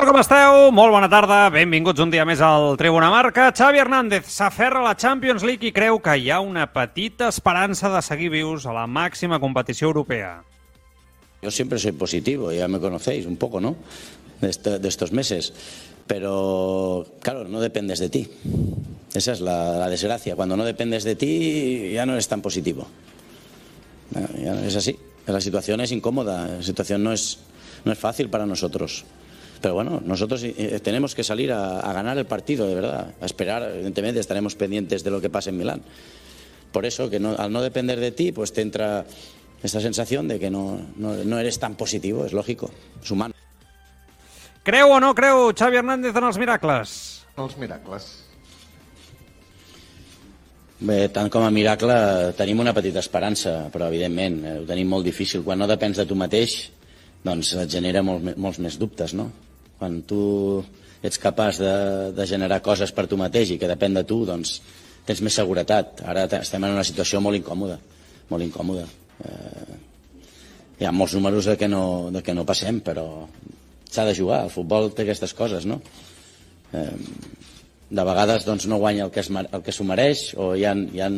Tal, com esteu? Molt bona tarda, benvinguts un dia més al Tribuna Marca. Xavi Hernández s'aferra a la Champions League i creu que hi ha una petita esperança de seguir vius a la màxima competició europea. Yo siempre soy positivo, ya me conocéis un poco, ¿no? De, este- de estos meses. Pero, claro, no dependes de ti. Esa es la, la desgracia. Cuando no dependes de ti, ya no eres tan positivo. Ya- ya es así. La situación es incómoda, la situación no es, no es fácil para nosotros. Pero bueno, nosotros eh, tenemos que salir a, a ganar el partido, de verdad. A esperar, evidentemente, estaremos pendientes de lo que pase en Milán. Por eso, que no- al no depender de ti, pues te entra esta sensación de que no, no, no eres tan positivo, es lógico, es humano. Creu o no creu Xavi Hernández en els miracles? Els miracles. Bé, tant com a miracle tenim una petita esperança, però evidentment eh, ho tenim molt difícil. Quan no depens de tu mateix, doncs et genera molt, molts més dubtes, no? Quan tu ets capaç de, de generar coses per tu mateix i que depèn de tu, doncs tens més seguretat. Ara te- estem en una situació molt incòmoda, molt incòmoda. Eh, hi ha molts números de que no, de que no passem, però s'ha de jugar. El futbol té aquestes coses, no? de vegades doncs, no guanya el que, es, el que s'ho mereix o hi ha, hi ha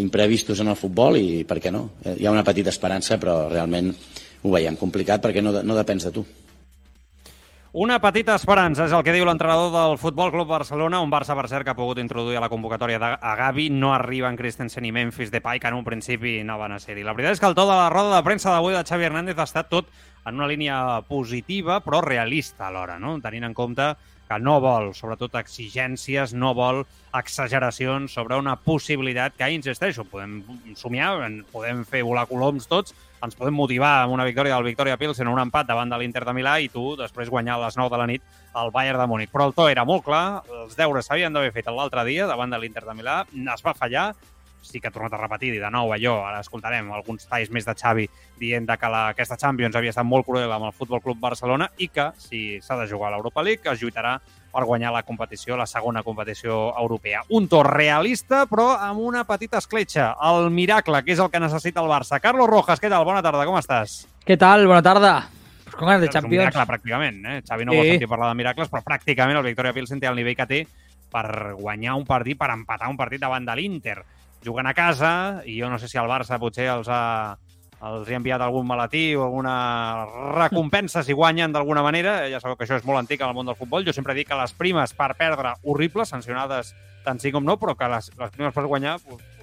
imprevistos en el futbol i per què no? Eh, Hi ha una petita esperança però realment ho veiem complicat perquè no, no depens de tu. Una petita esperança és el que diu l'entrenador del Futbol Club Barcelona, un Barça, per cert, que ha pogut introduir a la convocatòria de a Gavi. No arriben Christensen i Memphis Depay, que en un principi no van a ser-hi. La veritat és que el to de la roda de premsa d'avui de Xavi Hernández ha estat tot en una línia positiva, però realista alhora, no? tenint en compte que no vol, sobretot, exigències, no vol exageracions sobre una possibilitat que, insisteixo, podem somiar, podem fer volar coloms tots, ens podem motivar amb una victòria del Victoria Pilsen, un empat davant de l'Inter de Milà i tu després guanyar a les 9 de la nit al Bayern de Múnich. Però el to era molt clar, els deures s'havien d'haver fet l'altre dia davant de l'Inter de Milà, es va fallar, sí que ha tornat a repetir i de nou allò, ara escoltarem alguns talls més de Xavi dient que la, aquesta Champions havia estat molt cruel amb el Futbol Club Barcelona i que, si s'ha de jugar a l'Europa League, es lluitarà per guanyar la competició, la segona competició europea. Un to realista, però amb una petita escletxa. El miracle, que és el que necessita el Barça. Carlos Rojas, què tal? Bona tarda, com estàs? ¿Qué tal? Buena tarde. Pues ganas de És un Champions. miracle, pràcticament. Eh? Xavi no Sí. vol sentir parlar de miracles, però pràcticament el Victoria Pilsen té el nivell que té per guanyar un partit, per empatar un partit davant de l'Inter. Juguen a casa, i jo no sé si el Barça potser els ha, els ha enviat algun malatí o alguna recompensa si guanyen d'alguna manera. Ja sabeu que això és molt antic en el món del futbol. Jo sempre dic que les primes per perdre, horribles, sancionades tant sí com no, però que les, les primes per guanyar, pues, pues,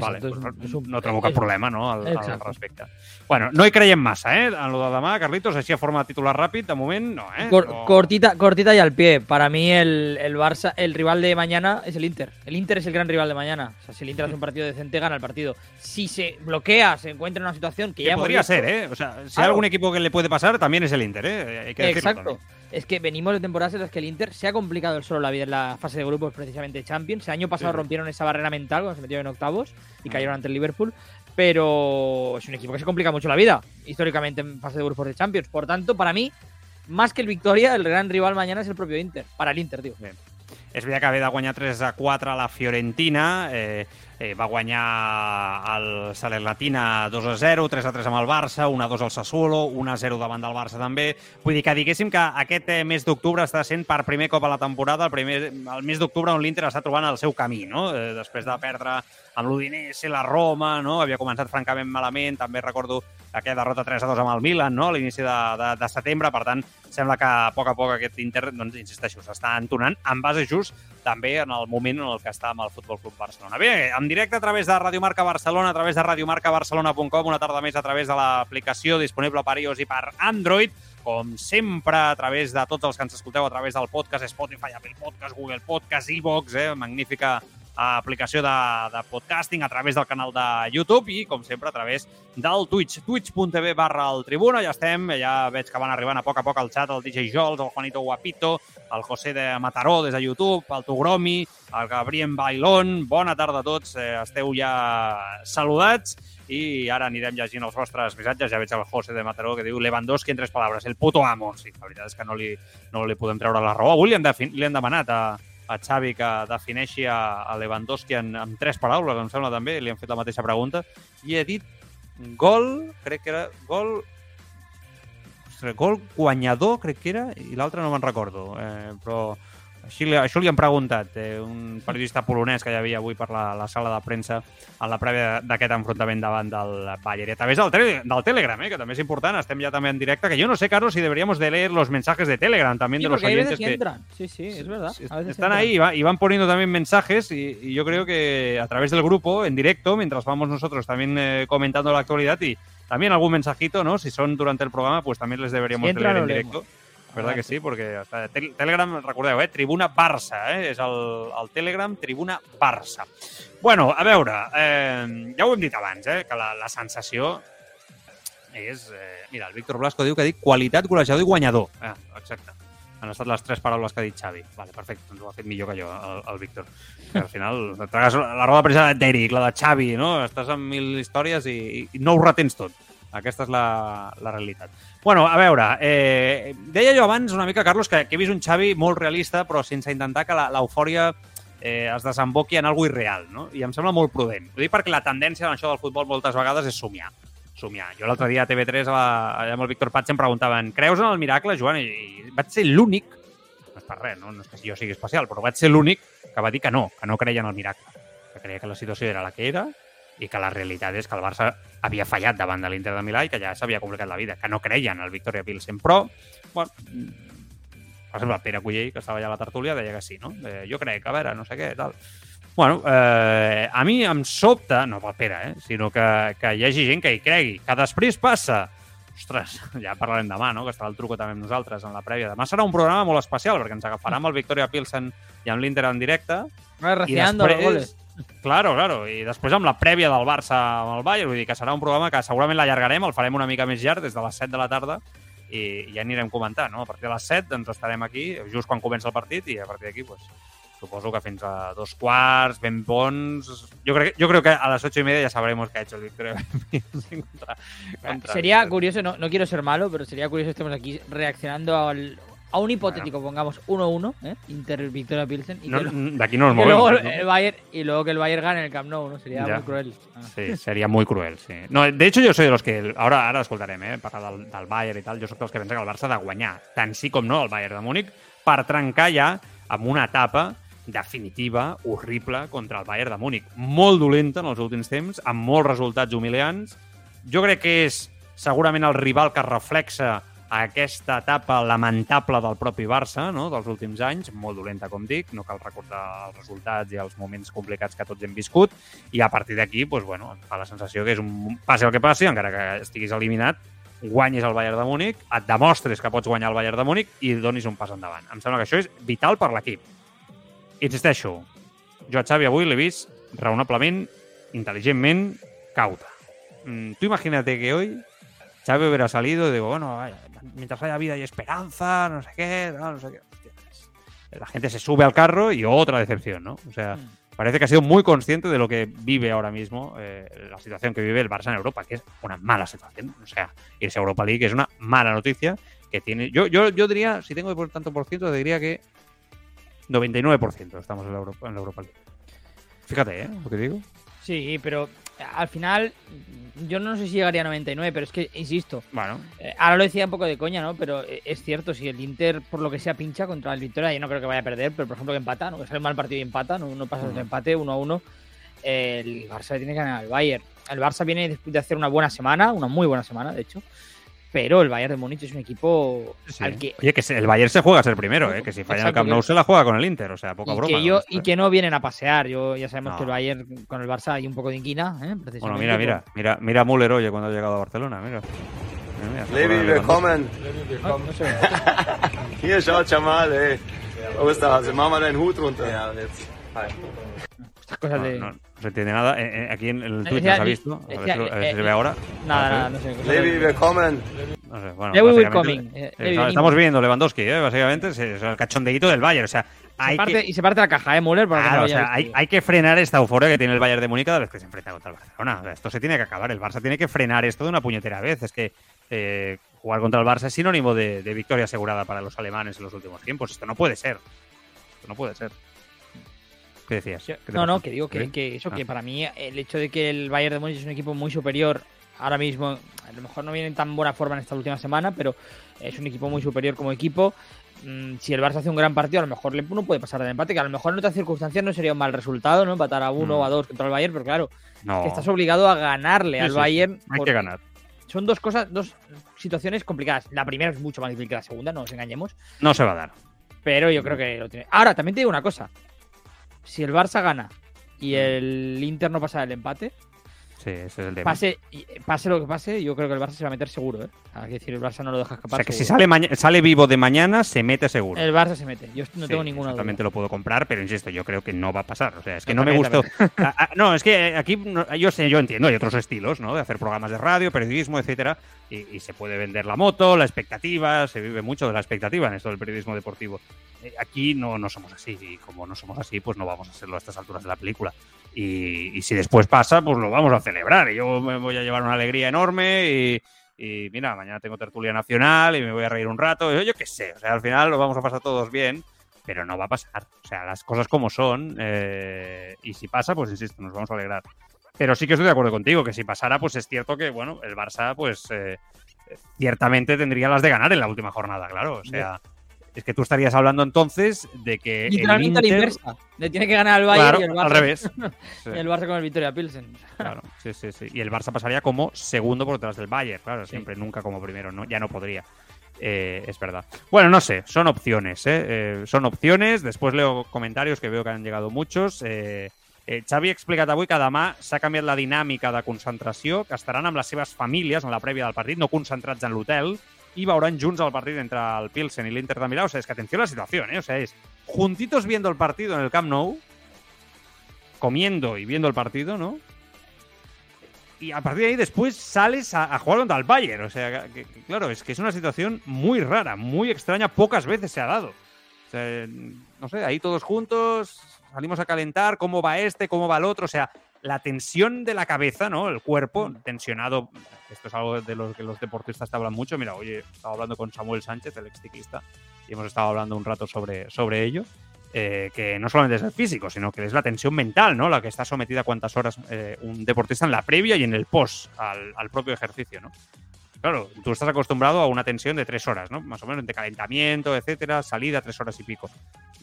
vale, pues, un- no trobo cap es- problema no, al, al Exacto. respecte. Bueno, no hi creiem massa, eh? En lo de demà, Carlitos, així a forma de titular ràpid, de moment no, eh? Cor- no... cortita, cortita y al pie. Para mí el, el Barça, el rival de mañana es el Inter. El Inter es el gran rival de mañana. O sea, si el Inter hace un partido decente, gana el partido. Si se bloquea, se encuentra en una situación que, Que ya podría ser, ¿eh? O sea, si hay algún equipo que le puede pasar, también es el Inter, ¿eh? Hay que decirlo Exacto. también. Es que venimos de temporadas en las que el Inter se ha complicado el solo la vida en la fase de grupos, precisamente Champions. El año pasado Sí, rompieron esa barrera mental cuando se metieron en octavos y cayeron ante el Liverpool. Pero es un equipo que se complica mucho la vida, históricamente en fase de grupos de Champions. Por tanto, para mí, más que el Victoria, el gran rival mañana es el propio Inter. Para el Inter, tío. És veritat que guanyar 3 a 4 a la Fiorentina, eh, eh, va guanyar el Salernitana 2 a 0, 3 a 3 amb el Barça, 1 a 2 al Sassuolo, 1 a 0 davant del Barça també. Vull dir que diguéssim que aquest eh, mes d'octubre està sent per primer cop a la temporada el, primer, el mes d'octubre on l'Inter està trobant el seu camí, no? Eh, després de perdre amb l'Udinese, la Roma, no? havia començat francament malament, també recordo aquella derrota 3 a 2 amb el Milan no? a l'inici de, de, de setembre, per tant, sembla que a poc a poc aquest Inter, doncs, insisteixo, s'està entonant en base just també en el moment en el que està amb el Futbol Club Barcelona. Bé, en directe a través de Radio Marca Barcelona, a través de radiomarcabarcelona.com, una tarda més a través de l'aplicació disponible per iOS i per Android, com sempre, a través de tots els que ens escolteu, a través del podcast Spotify, Apple Podcast, Google Podcast, iVox, eh? magnífica aplicació de, de podcasting, a través del canal de YouTube i, com sempre, a través del Twitch, twitch.tv barra el Tribuna. Ja estem, ja veig que van arribant a poc a poc al xat el DJ Jols, el Juanito Guapito, el José de Mataró des de YouTube, el Togromi, el Gabriel Bailón. Bona tarda a tots, eh, esteu ja saludats i ara anirem llegint els vostres missatges. Ja veig el José de Mataró que diu Lewandowski en tres paraules, el puto amo. Sí, la veritat és que no li, no li podem treure la raó. Avui li han, li han demanat a, a Xavi que defineixi a, a Lewandowski en, en tres paraules, em sembla també, li han fet la mateixa pregunta, i he dit gol, crec que era gol gol guanyador, crec que era, i l'altre no me'n recordo, eh, però així, això li han preguntat eh, un periodista polonès que hi havia avui per la, la sala de premsa en la prèvia d'aquest enfrontament davant del Bayern. A través del, del Telegram, eh, que també és important, estem ja també en directe, que yo no sé, Carlos, si deberíamos de leer los mensajes de Telegram también sí, de los oyentes que, entran. Sí, sí, es verdad. A veces están entran. ahí y, va, y, van poniendo también mensajes y, y, yo creo que a través del grupo, en directo, mientras vamos nosotros también eh, comentando la actualidad y también algún mensajito, ¿no? Si son durante el programa, pues también les deberíamos si de leer en leemos. ¿Verdad que sí? Perquè hasta Telegram, recordeu, eh? Tribuna Barça, eh? És el, el Telegram Tribuna Barça. Bueno, a veure, eh, ja ho hem dit abans, eh? Que la, la sensació és... Eh, mira, el Víctor Blasco diu que ha dit qualitat, golejador i guanyador. Eh, exacte. Han estat les tres paraules que ha dit Xavi. Vale, perfecte, doncs ho ha fet millor que jo, el, el Víctor. Que al final, tragues la roda de premsa d'Eric, la de Xavi, no? Estàs amb mil històries i, i no ho retens tot. Aquesta és la, la realitat. Bueno, a veure, eh, deia jo abans una mica, Carlos, que, que he vist un Xavi molt realista, però sense intentar que l'eufòria eh, es desemboqui en alguna irreal, no? I em sembla molt prudent. Ho dic perquè la tendència en això del futbol moltes vegades és somiar. Somiar. Jo l'altre dia a TV3 allà amb el Víctor Pats em preguntaven creus en el miracle, Joan? I, i vaig ser l'únic, no és per res, no? no és que jo sigui especial, però vaig ser l'únic que va dir que no, que no creia en el miracle. Que creia que la situació era la que era i que la realitat és que el Barça havia fallat davant de l'Inter de Milà i que ja s'havia complicat la vida, que no creien el Victoria Pilsen. Però, bueno, per exemple, Pere Cullell, que estava allà a la tertúlia, deia que sí, no? Eh, jo crec, a veure, no sé què, tal. Bueno, eh, a mi em sobta, no pel Pere, eh, sinó que, que hi hagi gent que hi cregui, que després passa ostres, ja parlarem demà, no? que estarà el truco també amb nosaltres en la prèvia. Demà serà un programa molt especial, perquè ens agafarà amb el Victoria Pilsen i amb l'Inter en directe. Ah, I després, Claro, claro. I després amb la prèvia del Barça amb el Bayern, vull dir que serà un programa que segurament l'allargarem, el farem una mica més llarg des de les 7 de la tarda i ja anirem comentant, no? A partir de les 7 ens estarem aquí, just quan comença el partit, i a partir d'aquí, pues, suposo que fins a dos quarts, ben bons... Jo crec, yo creo que a las ocho y media ya sabremos qué ha hecho el Victoria. contra, contra sería el curioso, no, no quiero ser malo, pero sería curioso estemos aquí reaccionando al a un hipotético, bueno. pongamos 1-1, ¿eh? Inter Victoria Pilsen. Y no, lo, de aquí no nos movemos. Luego ¿no? el Bayern, y luego que el Bayern gane el Camp Nou, ¿no? Sería ya. muy cruel. Ah. Sí, sería muy cruel, sí. No, de hecho, yo soy de los que... Ahora, ara escoltarem, eh? Parlar del, del Bayern i tal. Jo soc dels que pensa que el Barça ha de guanyar, tant sí com no, el Bayern de Múnich, per trencar ja amb una etapa definitiva, horrible, contra el Bayern de Múnich. Molt dolenta en els últims temps, amb molts resultats humiliants. Jo crec que és segurament el rival que reflexa aquesta etapa lamentable del propi Barça, no? dels últims anys, molt dolenta, com dic, no cal recordar els resultats i els moments complicats que tots hem viscut, i a partir d'aquí, doncs, bueno, fa la sensació que és un passi el que passi, encara que estiguis eliminat, guanyis el Bayern de Múnich, et demostres que pots guanyar el Bayern de Múnich i donis un pas endavant. Em sembla que això és vital per l'equip. Insisteixo, jo a Xavi avui l'he vist raonablement, intel·ligentment, cauta. Mm, tú imagínate que hoy Xavi hubiera salido y digo, bueno, vaya, mientras haya vida y esperanza, no sé qué, no, no sé qué. Hostia, la gente se sube al carro y otra decepción, ¿no? O sea, parece que ha sido muy consciente de lo que vive ahora mismo, eh, la situación que vive el Barça en Europa, que es una mala situación. O sea, irse a Europa League es una mala noticia que tiene. Yo, yo, yo diría, si tengo poner tanto por ciento, diría que 99% estamos en la, Europa, en la Europa League. Fíjate, ¿eh? Lo que digo. Sí, pero al final, yo no sé si llegaría a 99, pero es que, insisto, bueno. eh, ahora lo decía un poco de coña, ¿no? Pero eh, es cierto, si el Inter, por lo que sea, pincha contra el Victoria, yo no creo que vaya a perder, pero por ejemplo que empata, ¿no? Que sale mal partido y empata, no, no pasa de empate, 1 a 1. eh, el Barça tiene que ganar al Bayern. El Barça viene después de hacer una buena semana, una muy buena semana, de hecho. Pero el Bayern de Múnich es un equipo Sí. al que Oye, que el Bayern se juega a ser primero, ¿eh? Que si falla en el Exacto, Camp Nou que- se la juega con el Inter, o sea, poca y broma. y ¿eh? que no vienen a pasear. Yo ya sabemos No. que el Bayern con el Barça hay un poco de inquina, ¿eh? Bueno, mira, mira, mira, mira a Müller, oye, cuando ha llegado a Barcelona, mira. Mira, mira, Levi, willkommen. No sé. Hier, schaut schon mal, ey. Osterhase, mach mal deinen Hut runter. Ja, jetzt. Hi. Cosas No, de... no, no se entiende nada. Eh, eh, aquí en el Twitter Decía- se ha visto. A ver, decía- si, lo- a ver si eh, se ve ahora. Nada, A ver. nada, no sé. Levi, willkommen. No sé, bueno, Levi will básicamente, coming, eh, eh, Levi estamos viendo Lewandowski, eh, básicamente, es, es el cachondeíto del Bayern. O sea, Se hay parte- que, Y se parte la caja, ¿eh, Müller? Para que Claro, no o sea, hay, que frenar esta euforia que tiene el Bayern de Múnich cada vez que se enfrenta contra el Barcelona. O sea, esto se tiene que acabar. El Barça tiene que frenar esto de una puñetera vez. Es que eh, jugar contra el Barça es sinónimo de, de victoria asegurada para los alemanes en los últimos tiempos. Esto no puede ser. Esto no puede ser. ¿Qué decías? Yo- ¿Qué te No, no, que digo que, ¿Sí? que eso, Ah. que para mí el hecho de que el Bayern de Múnich es un equipo muy superior ahora mismo, a lo mejor no viene en tan buena forma en esta última semana, pero es un equipo muy superior como equipo. Mm, Si el Barça hace un gran partido, a lo mejor le- no puede pasar de empate, que a lo mejor en otras circunstancias no sería un mal resultado, ¿no? Empatar a uno Mm. o a dos contra el Bayern, pero claro, No. que estás obligado a ganarle Sí, al sí, sí. Bayern. Hay que ganar. Son dos cosas, dos situaciones complicadas. La primera es mucho más difícil que la segunda, no nos engañemos. No se va a dar. Pero yo creo que lo tiene. Ahora, también te digo una cosa. Si el Barça gana y el Inter no pasa del empate, Sí, ese es el tema. pase, y- pase lo que pase, yo creo que el Barça se va a meter seguro, ¿eh? Hay que decir, el Barça no lo deja o escapar. sea, que si seguro. sale, maña- sale vivo de mañana, se mete seguro. El Barça se mete. Yo no Sí, tengo ninguna eso duda. Lo puedo comprar, pero insisto, yo creo que no va a pasar. O sea, es que No, no me gustó. Ah, ah, no, es que aquí no- yo sé, yo entiendo, hay otros estilos, ¿no? De hacer programas de radio, periodismo, etcétera, y, y se puede vender la moto, la expectativa, se vive mucho de la expectativa en esto del periodismo deportivo. Eh, aquí no, no somos así, y como no somos así, pues no vamos a serlo a estas alturas de la película. Y, si después pasa, pues lo vamos a celebrar. Y yo me voy a llevar una alegría enorme y, y mira, mañana tengo tertulia nacional y me voy a reír un rato. Yo, yo qué sé, o sea, al final lo vamos a pasar todos bien, pero no va a pasar. O sea, las cosas como son. eh, y si pasa, pues insisto, nos vamos a alegrar. Pero sí que estoy de acuerdo contigo, que si pasara, pues es cierto que, bueno, el Barça, pues eh, ciertamente tendría las de ganar en la última jornada, claro. O sea, es que tú estarías hablando entonces de que. el Literalmente la Inter- inversa. Le tiene que ganar al Bayern Claro, y el Barça. al revés. Sí. y el Barça con el Victoria Pilsen. Claro, sí, sí, sí. Y el Barça pasaría como segundo por detrás del Bayern, claro, Sí. siempre, nunca como primero, ¿no? Ya no podría. Eh, es verdad. Bueno, no sé, son opciones, ¿eh? Eh, Son opciones. Después leo comentarios que veo que han llegado muchos. Eh, eh, Xavi explicat avui que demà s'ha canviat la dinàmica de concentració, que estaran amb les seves famílies en la prèvia del partit, no concentrats en l'hotel, y veuran junts el partido entre el Pilsen y el Inter de. O sea, es que atención a la situación, ¿eh? O sea, es juntitos viendo el partido en el Camp Nou, comiendo y viendo el partido, ¿no? Y a partir de ahí después sales a, jugar contra el Bayern. O sea, claro, es que es una situación muy rara, muy extraña, pocas veces se ha dado. O sea, no sé, ahí todos juntos, salimos a calentar, cómo va este, cómo va el otro. O sea, la tensión de la cabeza, ¿no? El cuerpo tensionado. Esto es algo de lo que los deportistas te hablan mucho. Mira, oye, estaba hablando con Samuel Sánchez, el ex ciclista, y hemos estado hablando un rato sobre, sobre ello. eh, que no solamente es el físico, sino que es la tensión mental, ¿no? La que está sometida a cuántas horas eh, un deportista en la previa y en el post al, al propio ejercicio, ¿no? Claro, tú estás acostumbrado a una tensión de tres horas, ¿no? Más o menos de calentamiento, etcétera, salida, tres horas y pico.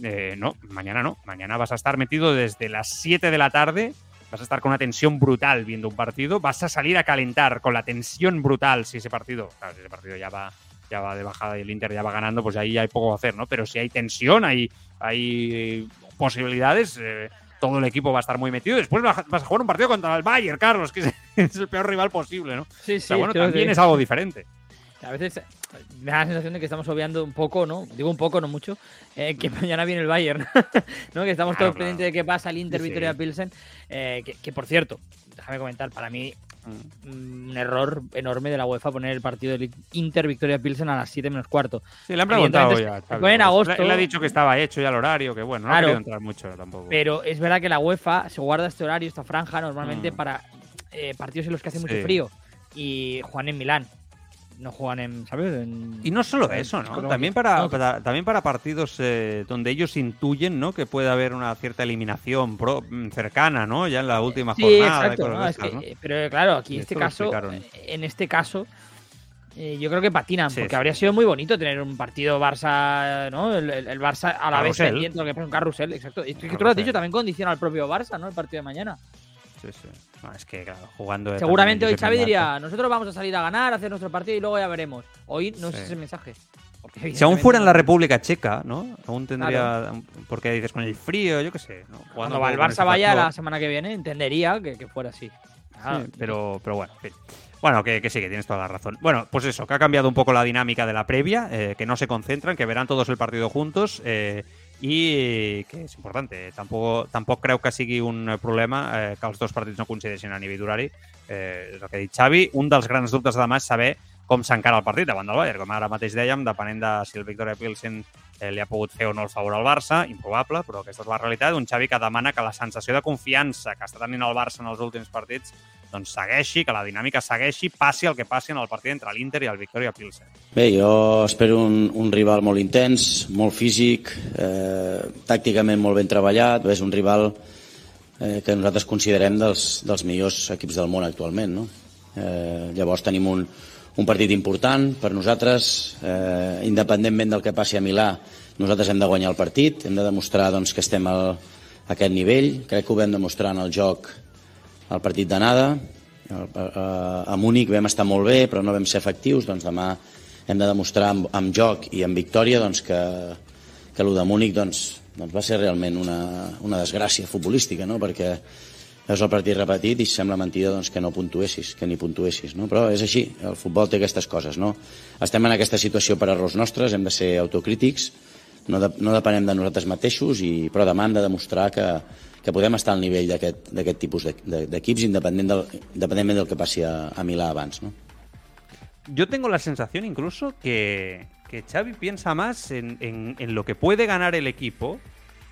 Eh, no, mañana no. Mañana vas a estar metido desde las 7 de la tarde, vas a estar con una tensión brutal viendo un partido, vas a salir a calentar con la tensión brutal si ese partido, claro, si ese partido ya va, ya va de bajada y el Inter ya va ganando, pues ahí hay poco que hacer, ¿no? Pero si hay tensión, hay, hay posibilidades, eh, todo el equipo va a estar muy metido. Después vas a jugar un partido contra el Bayern, Carlos, que es, el peor rival posible, ¿no? Sí, O sí. sea, bueno, también que- es algo diferente. A veces eh, me da la sensación de que estamos obviando un poco, ¿no? Digo un poco, no mucho, eh, que mañana viene el Bayern, ¿no? Que estamos Claro, todos pendientes de qué pasa el Inter Sí, sí. Victoria Pilsen, eh, que, que, por cierto, déjame comentar, para mí mm, un error enorme de la UEFA poner el partido del Inter Victoria Pilsen a las 7 menos cuarto. Sí, le han preguntado ya. Fue en agosto. Él ha dicho que estaba hecho ya el horario, que bueno, no Claro. ha querido entrar mucho tampoco. Pero es verdad que la UEFA se guarda este horario, esta franja, normalmente Mm. para eh, partidos en los que hace Sí. mucho frío y juegan en Milán. No juegan en, ¿sabes? En- Y no solo en- eso, ¿no? También para, no, para- también para partidos eh, donde ellos intuyen, ¿no? Que puede haber una cierta eliminación pro- mm, cercana, ¿no? Ya en la última Sí, jornada. y exacto. cosas ¿no? de Es que, estas, ¿no? Pero claro, aquí en este caso, eh, en este caso, eh, yo creo que patinan, Sí, porque sí. habría sido muy bonito tener un partido Barça, ¿no? El, el- el Barça a la vez pendiente lo que pasa un carrusel, exacto. Y es que tú lo has dicho, también condiciona al propio Barça, ¿no? El partido de mañana. Sí, sí. No, es que, claro, jugando. Seguramente hoy Xavi diría, nosotros vamos a salir a ganar, a hacer nuestro partido y luego ya veremos. Hoy no Sí. es ese mensaje. Porque Si aún fuera en la República Checa, ¿no? Aún tendría. Porque dices con el frío, yo qué sé. ¿no? Cuando un el Barça vaya la semana que viene, entendería que, que fuera así. Ah, Sí, pero, pero bueno, en fin. Bueno, que, que sí, que tienes toda la razón. Bueno, pues eso, que ha cambiado un poco la dinámica de la previa, eh, que no se concentran, que verán todos el partido juntos. eh, i que és important. Tampoc, tampoc creu que sigui un problema eh, que els dos partits no coincideixin a nivell d'horari. Eh, és el que ha dit Xavi. Un dels grans dubtes de demà és saber com s'encara el partit davant del Bayern. Com ara mateix dèiem, depenent de si el Victoria Pilsen eh, li ha pogut fer o no el favor al Barça, improbable, però aquesta és la realitat. Un Xavi que demana que la sensació de confiança que està tenint el Barça en els últims partits doncs segueixi, que la dinàmica segueixi, passi el que passi en el partit entre l'Inter i el Victoria Pilsen. Bé, jo espero un, un rival molt intens, molt físic, eh, tàcticament molt ben treballat, és un rival eh, que nosaltres considerem dels, dels millors equips del món actualment. No? Eh, llavors tenim un, un partit important per nosaltres, eh, independentment del que passi a Milà, nosaltres hem de guanyar el partit, hem de demostrar doncs, que estem al, a aquest nivell, crec que ho vam demostrar en el joc al partit d'anada, a, a Múnich vam estar molt bé però no vam ser efectius, doncs demà hem de demostrar amb, amb joc i amb victòria doncs, que, que el de Múnich doncs, doncs va ser realment una, una desgràcia futbolística, no? perquè és el partit repetit i sembla mentida doncs, que no puntuessis, que ni puntuessis. No? Però és així, el futbol té aquestes coses. No? Estem en aquesta situació per errors nostres, hem de ser autocrítics, no, de, no depenem de nosaltres mateixos, i, però hem de demostrar que, que podem estar al nivell d'aquest tipus d'equips, independent del, independentment del que passi a, a Milà abans. ¿no? Yo tengo la sensación incluso que, que Xavi piensa más en, en, en lo que puede ganar el equipo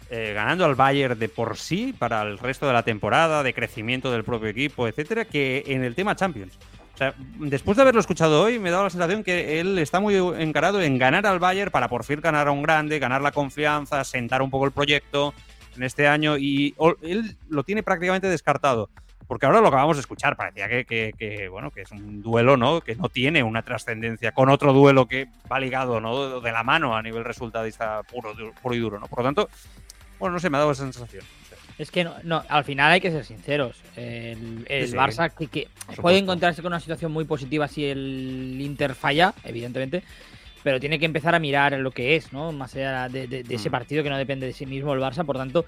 eh, ganando al Bayern de por sí para el resto de la temporada, de crecimiento del propio equipo, etcétera, que en el tema Champions. O sea, después de haberlo escuchado hoy, me da la sensación que él está muy encarado en ganar al Bayern para por fin ganar a un grande, ganar la confianza, sentar un poco el proyecto en este año y él lo tiene prácticamente descartado. Porque ahora lo acabamos de escuchar, parecía que, que, que, bueno, que es un duelo ¿no? que no tiene una trascendencia con otro duelo que va ligado ¿no? de la mano a nivel resultadista puro, puro y duro. ¿no? Por lo tanto, bueno, no sé, me ha dado esa sensación. Es que no, no, al final hay que ser sinceros. El, el sí, Barça que, que puede encontrarse con una situación muy positiva si el Inter falla, evidentemente, pero tiene que empezar a mirar lo que es, ¿no? Más allá de, de, de ese partido que no depende de sí mismo el Barça. Por tanto,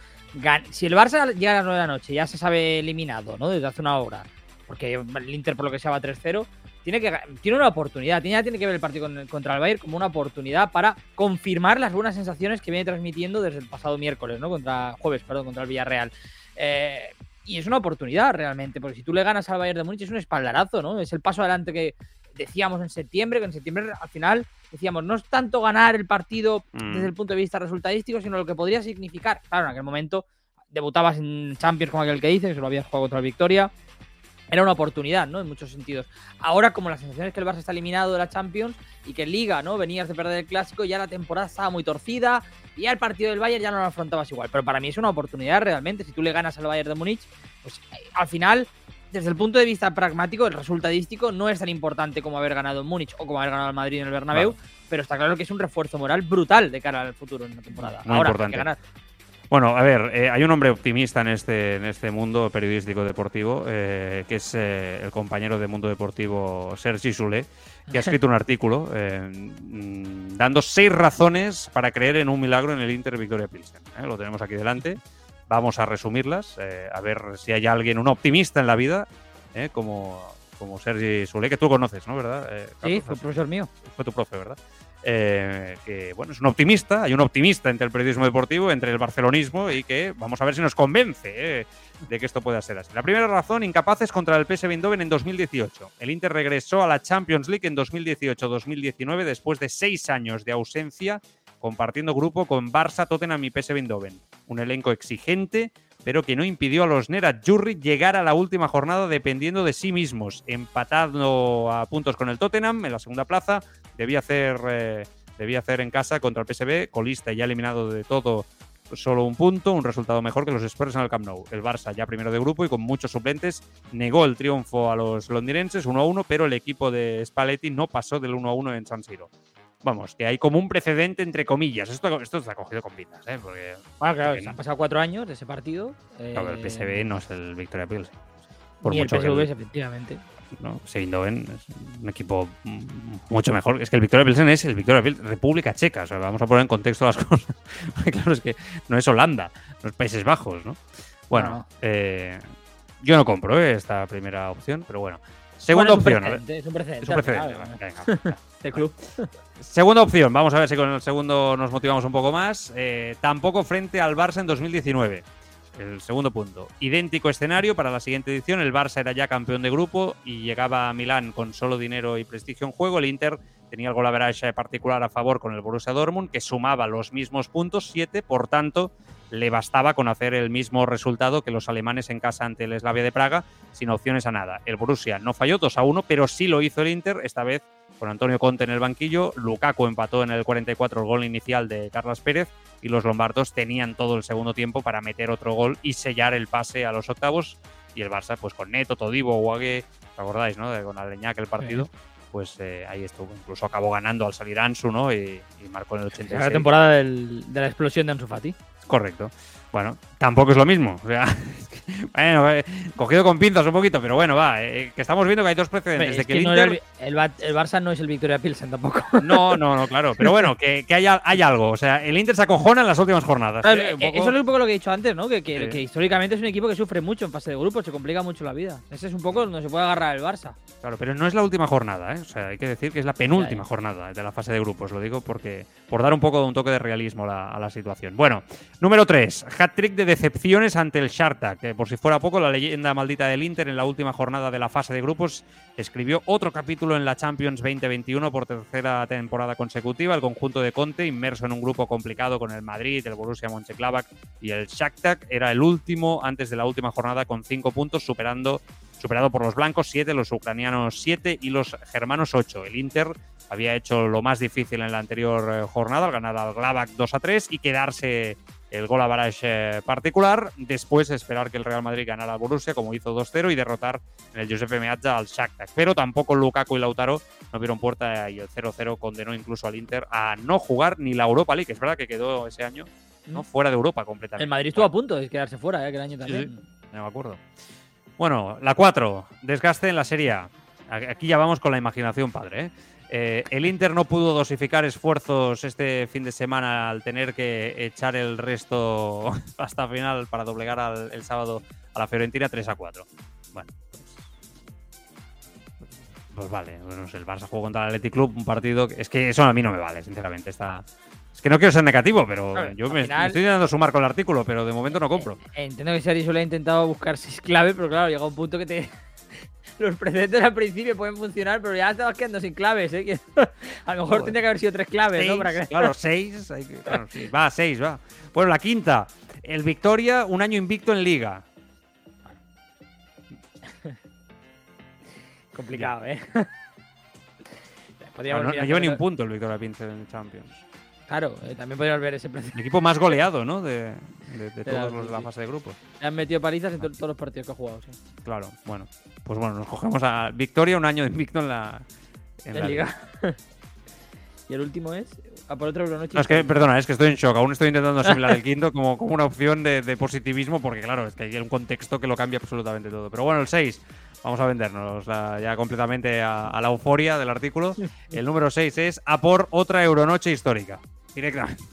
si el Barça llega a las 9 de la noche, ya se sabe eliminado, ¿no? Desde hace una hora, porque el Inter por lo que sea va 3-0, tiene, que, tiene una oportunidad. Tiene, tiene que ver el partido con, contra el Bayern como una oportunidad para confirmar las buenas sensaciones que viene transmitiendo desde el pasado miércoles, ¿no? Contra jueves, perdón, contra el Villarreal. Eh, y es una oportunidad realmente, porque si tú le ganas al Bayern de Múnich es un espaldarazo, ¿no? Es el paso adelante que decíamos en septiembre, que en septiembre al final decíamos, no es tanto ganar el partido mm. desde el punto de vista resultadístico, sino lo que podría significar. Claro, en aquel momento debutabas en Champions con aquel que dices, que lo habías jugado contra el Victoria, era una oportunidad, ¿no? En muchos sentidos. Ahora, como la sensación es que el Barça está eliminado de la Champions y que en Liga, ¿no? Venías de perder el clásico, ya la temporada estaba muy torcida y ya el partido del Bayern ya no lo afrontabas igual. Pero para mí es una oportunidad realmente. Si tú le ganas al Bayern de Múnich, pues eh, al final, desde el punto de vista pragmático, el resultadístico no es tan importante como haber ganado en Múnich o como haber ganado al Madrid en el Bernabéu, claro. pero está claro que es un refuerzo moral brutal de cara al futuro en la temporada. Muy Ahora, importante. que ganar. Bueno, a ver, eh, hay un hombre optimista en este, en este mundo periodístico deportivo, eh, que es eh, el compañero de Mundo Deportivo Sergi Soler, que ha escrito un artículo eh, mm, dando seis razones para creer en un milagro en el Inter Victoria Pilsen. ¿eh? Lo tenemos aquí delante. Vamos a resumirlas, a ver si hay alguien, un optimista en la vida, eh, como, como Sergi Soler, que tú conoces, ¿no? ¿Verdad? Sí, fue profesor mío. fue tu profe, ¿verdad? Eh, que bueno, es un optimista, hay un optimista entre el periodismo deportivo, entre el barcelonismo y que vamos a ver si nos convence eh, de que esto pueda ser así. La primera razón, incapaces contra el PSV Eindhoven en 2018. El Inter regresó a la Champions League en 2018-2019 después de seis años de ausencia compartiendo grupo con Barça, Tottenham y PSV Eindhoven. Un elenco exigente, pero que no impidió a los Nerazzurri llegar a la última jornada dependiendo de sí mismos, empatando a puntos con el Tottenham en la segunda plaza, debía hacer, eh, debía hacer en casa contra el PSV, colista y ya eliminado de todo solo un punto, un resultado mejor que los Spurs en el Camp Nou. El Barça ya primero de grupo y con muchos suplentes negó el triunfo a los londinenses 1-1, pero el equipo de Spalletti no pasó del 1-1 en San Siro. Vamos, que hay como un precedente entre comillas. Esto, esto está cogido con pintas, ¿eh? Porque Bueno, claro, porque se han pasado cuatro años de ese partido. claro, el eh, PSV no es el Victoria Pilsen. Por Ni el mucho que PSV, el- efectivamente. ¿no? Eindhoven es un equipo mucho mejor. Es que el Victoria Pilsen es el Victoria Pilsen, República Checa. O sea, vamos a poner en contexto las cosas. claro, es que no es Holanda, no es Países Bajos, ¿no? Bueno, No, no. eh, yo no compro eh, esta primera opción, pero bueno. Segunda Bueno, opción. Es un precedente. Es un precedente. venga. Este club. Segunda opción, vamos a ver si con el segundo nos motivamos un poco más. Eh, tampoco frente al Barça en 2019. El segundo punto. Idéntico escenario para la siguiente edición. El Barça era ya campeón de grupo y llegaba a Milán con solo dinero y prestigio en juego. El Inter tenía el gol average particular a favor con el Borussia Dortmund, que sumaba los mismos puntos, siete, por tanto, le bastaba con hacer el mismo resultado que los alemanes en casa ante el Slavia de Praga, sin opciones a nada. El Borussia no falló 2 a 1, pero sí lo hizo el Inter, esta vez con Antonio Conte en el banquillo. Lukaku empató en el 44 el gol inicial de Carlos Pérez y los lombardos tenían todo el segundo tiempo para meter otro gol y sellar el pase a los octavos. Y el Barça, pues con Neto, Todibo, Guague, ¿os acordáis, no? De, con Aleñá, que el partido, pues eh, ahí estuvo. Incluso acabó ganando al salir Ansu, ¿no? Y, y marcó en el 86. La temporada del- de la explosión de Ansu Fati. Correcto. Bueno, tampoco es lo mismo. O sea, bueno, eh, cogido con pinzas un poquito, pero bueno, va. eh, que estamos viendo que hay dos precedentes de que que el no Inter. el, el Ba- el Barça no es el Victoria Pilsen tampoco. No, no, no, claro. Pero bueno, que, que hay, al- hay algo. O sea, el Inter se acojona en las últimas jornadas. Claro, ¿eh? Un eh, poco- Eso es un poco lo que he dicho antes, ¿no? Que, que- Sí. que históricamente es un equipo que sufre mucho en fase de grupos, se complica mucho la vida. Ese es un poco donde se puede agarrar el Barça. Claro, pero no es la última jornada, ¿eh? O sea, hay que decir que es la penúltima jornada de la fase de grupos. Lo digo porque por dar un poco de un toque de realismo a la, a la situación. Bueno, número 3. Hat-trick de decepciones ante el Shakhtar, que por si fuera poco, la leyenda maldita del Inter en la última jornada de la fase de grupos escribió otro capítulo en la Champions 2021 por tercera temporada consecutiva. El conjunto de Conte, inmerso en un grupo complicado con el Madrid, el Borussia Mönchengladbach y el Shakhtar, era el último antes de la última jornada con cinco puntos, superando superado por los blancos 7, los ucranianos 7 y los germanos 8. El Inter había hecho lo más difícil en la anterior eh, jornada, al ganar al Gladbach 2 a 3 y quedarse el gol a barrage particular. Después esperar que el Real Madrid ganara al Borussia, como hizo 2-0, y derrotar en el Giuseppe Meazza al Shakhtar. Pero tampoco Lukaku y Lautaro no vieron puerta y el 0-0 condenó incluso al Inter a no jugar ni la Europa League. Es verdad que quedó ese año ¿no? fuera de Europa completamente. El Madrid estuvo a punto de quedarse fuera, ¿eh? que el año también. No me acuerdo. Bueno, la 4, desgaste en la Serie A. Aquí ya vamos con la imaginación padre. ¿eh? Eh, el Inter no pudo dosificar esfuerzos este fin de semana al tener que echar el resto hasta final para doblegar al- el sábado a la Fiorentina 3 a 4. Bueno, pues, pues vale. Bueno, el Barça jugó contra el Athletic Club, un partido. que- Es que eso a mí no me vale, sinceramente. Está, es que no quiero ser negativo, pero yo me, final- estoy intentando sumar con el artículo, pero de momento no compro. Eh, Entiendo que Sari solo ha intentado buscar seis claves, pero claro, llega un punto que te. Los precedentes al principio pueden funcionar, pero ya estabas quedando sin claves, ¿eh? A lo mejor Joder. tendría que haber sido tres claves, ¿no? Seis, Para que... Claro, seis. hay que- claro, Va, seis, va. Bueno, la quinta. El Victoria, un año invicto en Liga. Complicado, ¿eh? No, Podríamos no- no lleva ni un punto el Victoria Pilsen en Champions. Claro, eh, también podríamos ver ese precedente. El equipo más goleado, ¿no? De, de- de De todos los de la fase de grupos. Le han metido palizas en to- todos los partidos que ha jugado, sí. Claro, bueno. Pues bueno, nos cogemos a Victoria, un año invicto en la, en la Liga. y el último es. A por otro Euronoche. No, es que, perdona, es que estoy en shock. Aún estoy intentando asimilar el quinto como, como una opción de, de positivismo, porque claro, es que hay un contexto que lo cambia absolutamente todo. Pero bueno, el 6, vamos a vendernos la- ya completamente a, a la euforia del artículo. El número 6 es a por otra Euronoche histórica. Directamente.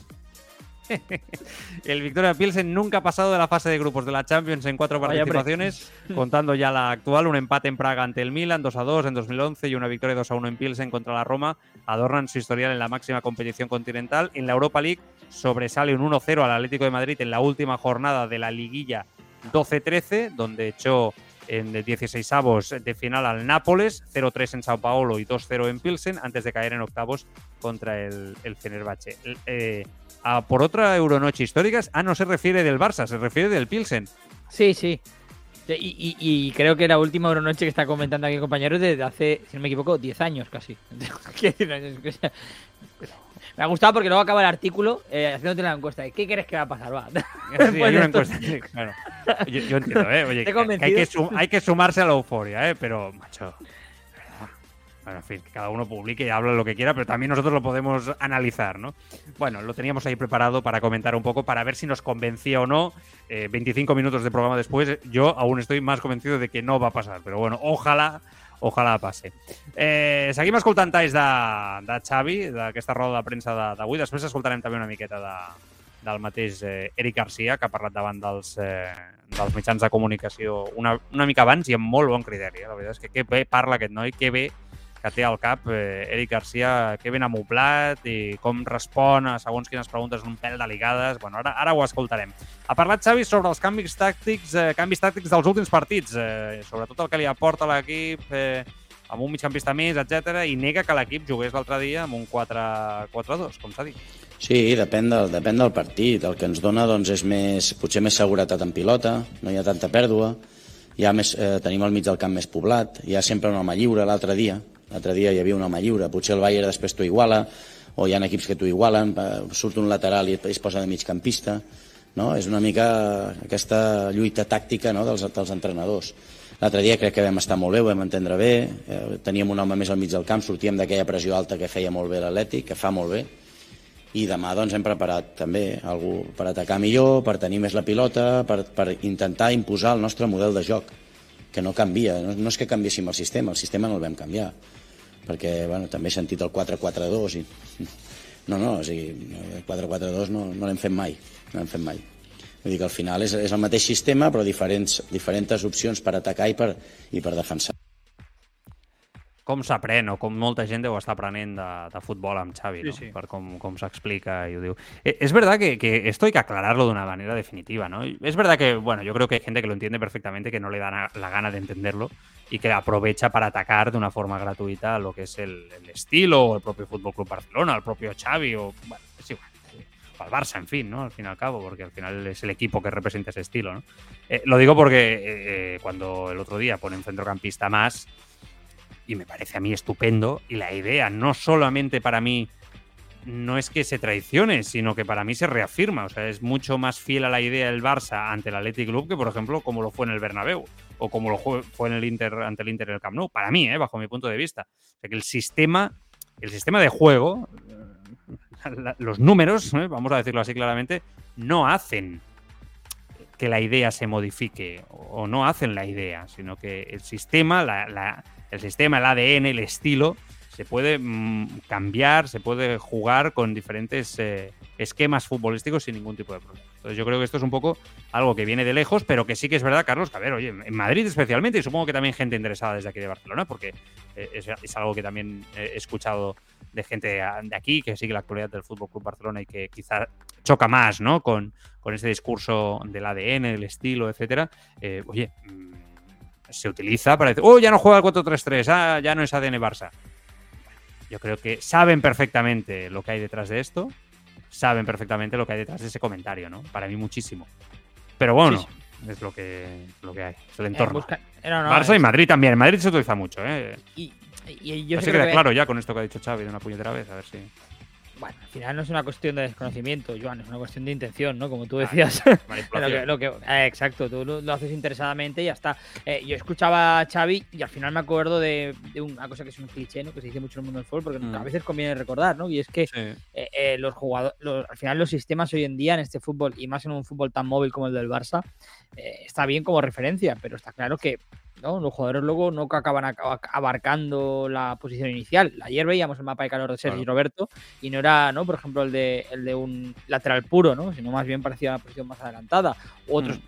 El Victoria Pilsen nunca ha pasado de la fase de grupos de la Champions en cuatro participaciones, contando ya la actual, un empate en Praga ante el Milan 2 a 2 en 2011 y una victoria 2 a 1 en Pilsen contra la Roma, adornan su historial en la máxima competición continental. En la Europa League sobresale un 1-0 al Atlético de Madrid en la última jornada de la liguilla 12-13, donde echó en 16 avos de final al Nápoles, 0-3 en Sao Paulo y 2-0 en Pilsen, antes de caer en octavos contra el, el Fenerbahce. Eh, a por otra Euronoche histórica, ah, no se refiere del Barça, se refiere del Pilsen. Sí, sí. Sí, Y, y- y creo que la última Euronoche que está comentando aquí, compañero, es desde hace, si no me equivoco, 10 años casi. Me ha gustado porque luego acaba el artículo eh, haciéndote la encuesta de ¿qué crees que va a pasar? Va. Sí, Después hay una encuesta. sí, claro. yo, yo entiendo, ¿eh? Oye, que- hay, que hay que sumarse a la euforia, ¿eh? Pero, macho. Bueno, en fin, que cada uno publique y habla lo que quiera, pero también nosotros lo podemos analizar, ¿no? Bueno, lo teníamos ahí preparado para comentar un poco, para ver si nos convencía o no. Eh, 25 minutos de programa después, yo aún estoy más convencido de que no va a pasar, pero bueno, ojalá ojalà passi. Eh, seguim escoltant talls de, de Xavi, d'aquesta roda de premsa de- d'avui. Després escoltarem també una miqueta de, del mateix eh, Eric Garcia, que ha parlat davant dels, eh, dels mitjans de comunicació una, una mica abans i amb molt bon criteri. Eh? La veritat és que que bé parla aquest noi, que bé que té al cap eh, Eric Garcia, que ben amoplat i com respon a segons quines preguntes un pèl delicades. Bueno, ara, ara ho escoltarem. Ha parlat Xavi sobre els canvis tàctics, eh, canvis tàctics dels últims partits, eh, sobretot el que li aporta l'equip, eh, amb un migcampista més, etc i nega que l'equip jugués l'altre dia amb un 4-4-2, com s'ha dit. Sí, depèn del, depèn del partit. El que ens dona doncs, és més, potser més seguretat en pilota, no hi ha tanta pèrdua, ha més, eh, tenim el mig del camp més poblat, hi ha sempre un home lliure l'altre dia, l'altre dia hi havia un home lliure, potser el Bayern després t'ho iguala, o hi ha equips que t'ho igualen, surt un lateral i es posa de migcampista, no? és una mica aquesta lluita tàctica no? dels, dels entrenadors. L'altre dia crec que vam estar molt bé, vam entendre bé, eh, teníem un home més al mig del camp, sortíem d'aquella pressió alta que feia molt bé l'Atlètic, que fa molt bé, i demà doncs, hem preparat també algú per atacar millor, per tenir més la pilota, per, per intentar imposar el nostre model de joc, que no canvia, no, no és que canviéssim el sistema, el sistema no el vam canviar, perquè bueno, també he sentit el 4-4-2 i... No, no, o sigui, el 4-4-2 no, no l'hem fet mai, no l'hem fet mai. Vull dir que al final és, és el mateix sistema, però diferents, diferents opcions per atacar i per, i per defensar. Com s'aprèn, o com molta gent deu estar aprenent de, de futbol amb Xavi, Sí, ¿no? sí. per com, com s'explica y ho diu. Eh, Es verdad que, que esto hay que aclararlo de una manera definitiva, ¿no? Es verdad que, bueno, yo creo que hay gente que lo entiende perfectamente, que no le da la gana de entenderlo y que aprovecha para atacar de una forma gratuita lo que es el, el estilo, o el propio Fútbol Club Barcelona, el propio Xavi, o, bueno, es igual. O al Barça, en fin, ¿no? Al fin y al cabo, porque al final es el equipo que representa ese estilo, ¿no? Eh, lo digo porque eh, eh, cuando el otro día ponen centrocampista más, y me parece a mí estupendo, y la idea no solamente para mí no es que se traicione, sino que para mí se reafirma. O sea, es mucho más fiel a la idea del Barça ante el Athletic Club que, por ejemplo, como lo fue en el Bernabéu o como lo fue en el Inter ante el Inter en el Camp Nou. Para mí, ¿eh? bajo mi punto de vista. O sea, que el sistema, el sistema de juego, eh, los números, ¿eh? vamos a decirlo así claramente, no hacen que la idea se modifique o no hacen la idea, sino que el sistema, la- el sistema, el ADN, el estilo, se puede mm, cambiar, se puede jugar con diferentes eh, esquemas futbolísticos sin ningún tipo de problema. Entonces yo creo que esto es un poco algo que viene de lejos, pero que sí que es verdad, Carlos, que a ver, oye, en Madrid especialmente, y supongo que también gente interesada desde aquí de Barcelona, porque eh, es, algo que también he escuchado de gente de aquí que sigue la actualidad del Fútbol Club Barcelona y que quizá choca más, ¿no? Con, con ese discurso del ADN, del estilo, etcétera. Eh, oye, mm, se utiliza para decir, oh, ya no juega el 4-3-3, ah, ya no es ADN Barça. Yo creo que saben perfectamente lo que hay detrás de esto, saben perfectamente lo que hay detrás de ese comentario, ¿no? Para mí muchísimo. Pero bueno, es lo que, lo que hay, es el Eh, entorno. busca- eh, no, no, Barça y Madrid también. En Madrid se utiliza mucho, ¿eh? Y, y yo Así queda que, claro ya con esto que ha dicho Xavi de una puñetera vez, a ver si... bueno, al final no es una cuestión de desconocimiento, Joan, es una cuestión de intención, ¿no? Como tú Ah, decías. manipulación. Lo que, lo que- eh, exacto, tú lo, lo haces interesadamente y ya está. Eh, yo escuchaba a Xavi y al final me acuerdo de, de una cosa que es un cliché, ¿no? Que se dice mucho en el mundo del fútbol, porque Mm. a veces conviene recordar, ¿no? Y es que Sí. eh, los jugadores, al final los sistemas hoy en día en este fútbol y más en un fútbol tan móvil como el del Barça, está bien como referencia, pero está claro que ¿no? los jugadores luego no acaban ac- abarcando la posición inicial. Ayer veíamos el mapa de calor de Sergi Claro. Roberto y no era, ¿no? Por ejemplo, el de, el de un lateral puro, ¿no? Sino más bien parecía una posición más adelantada. U otros,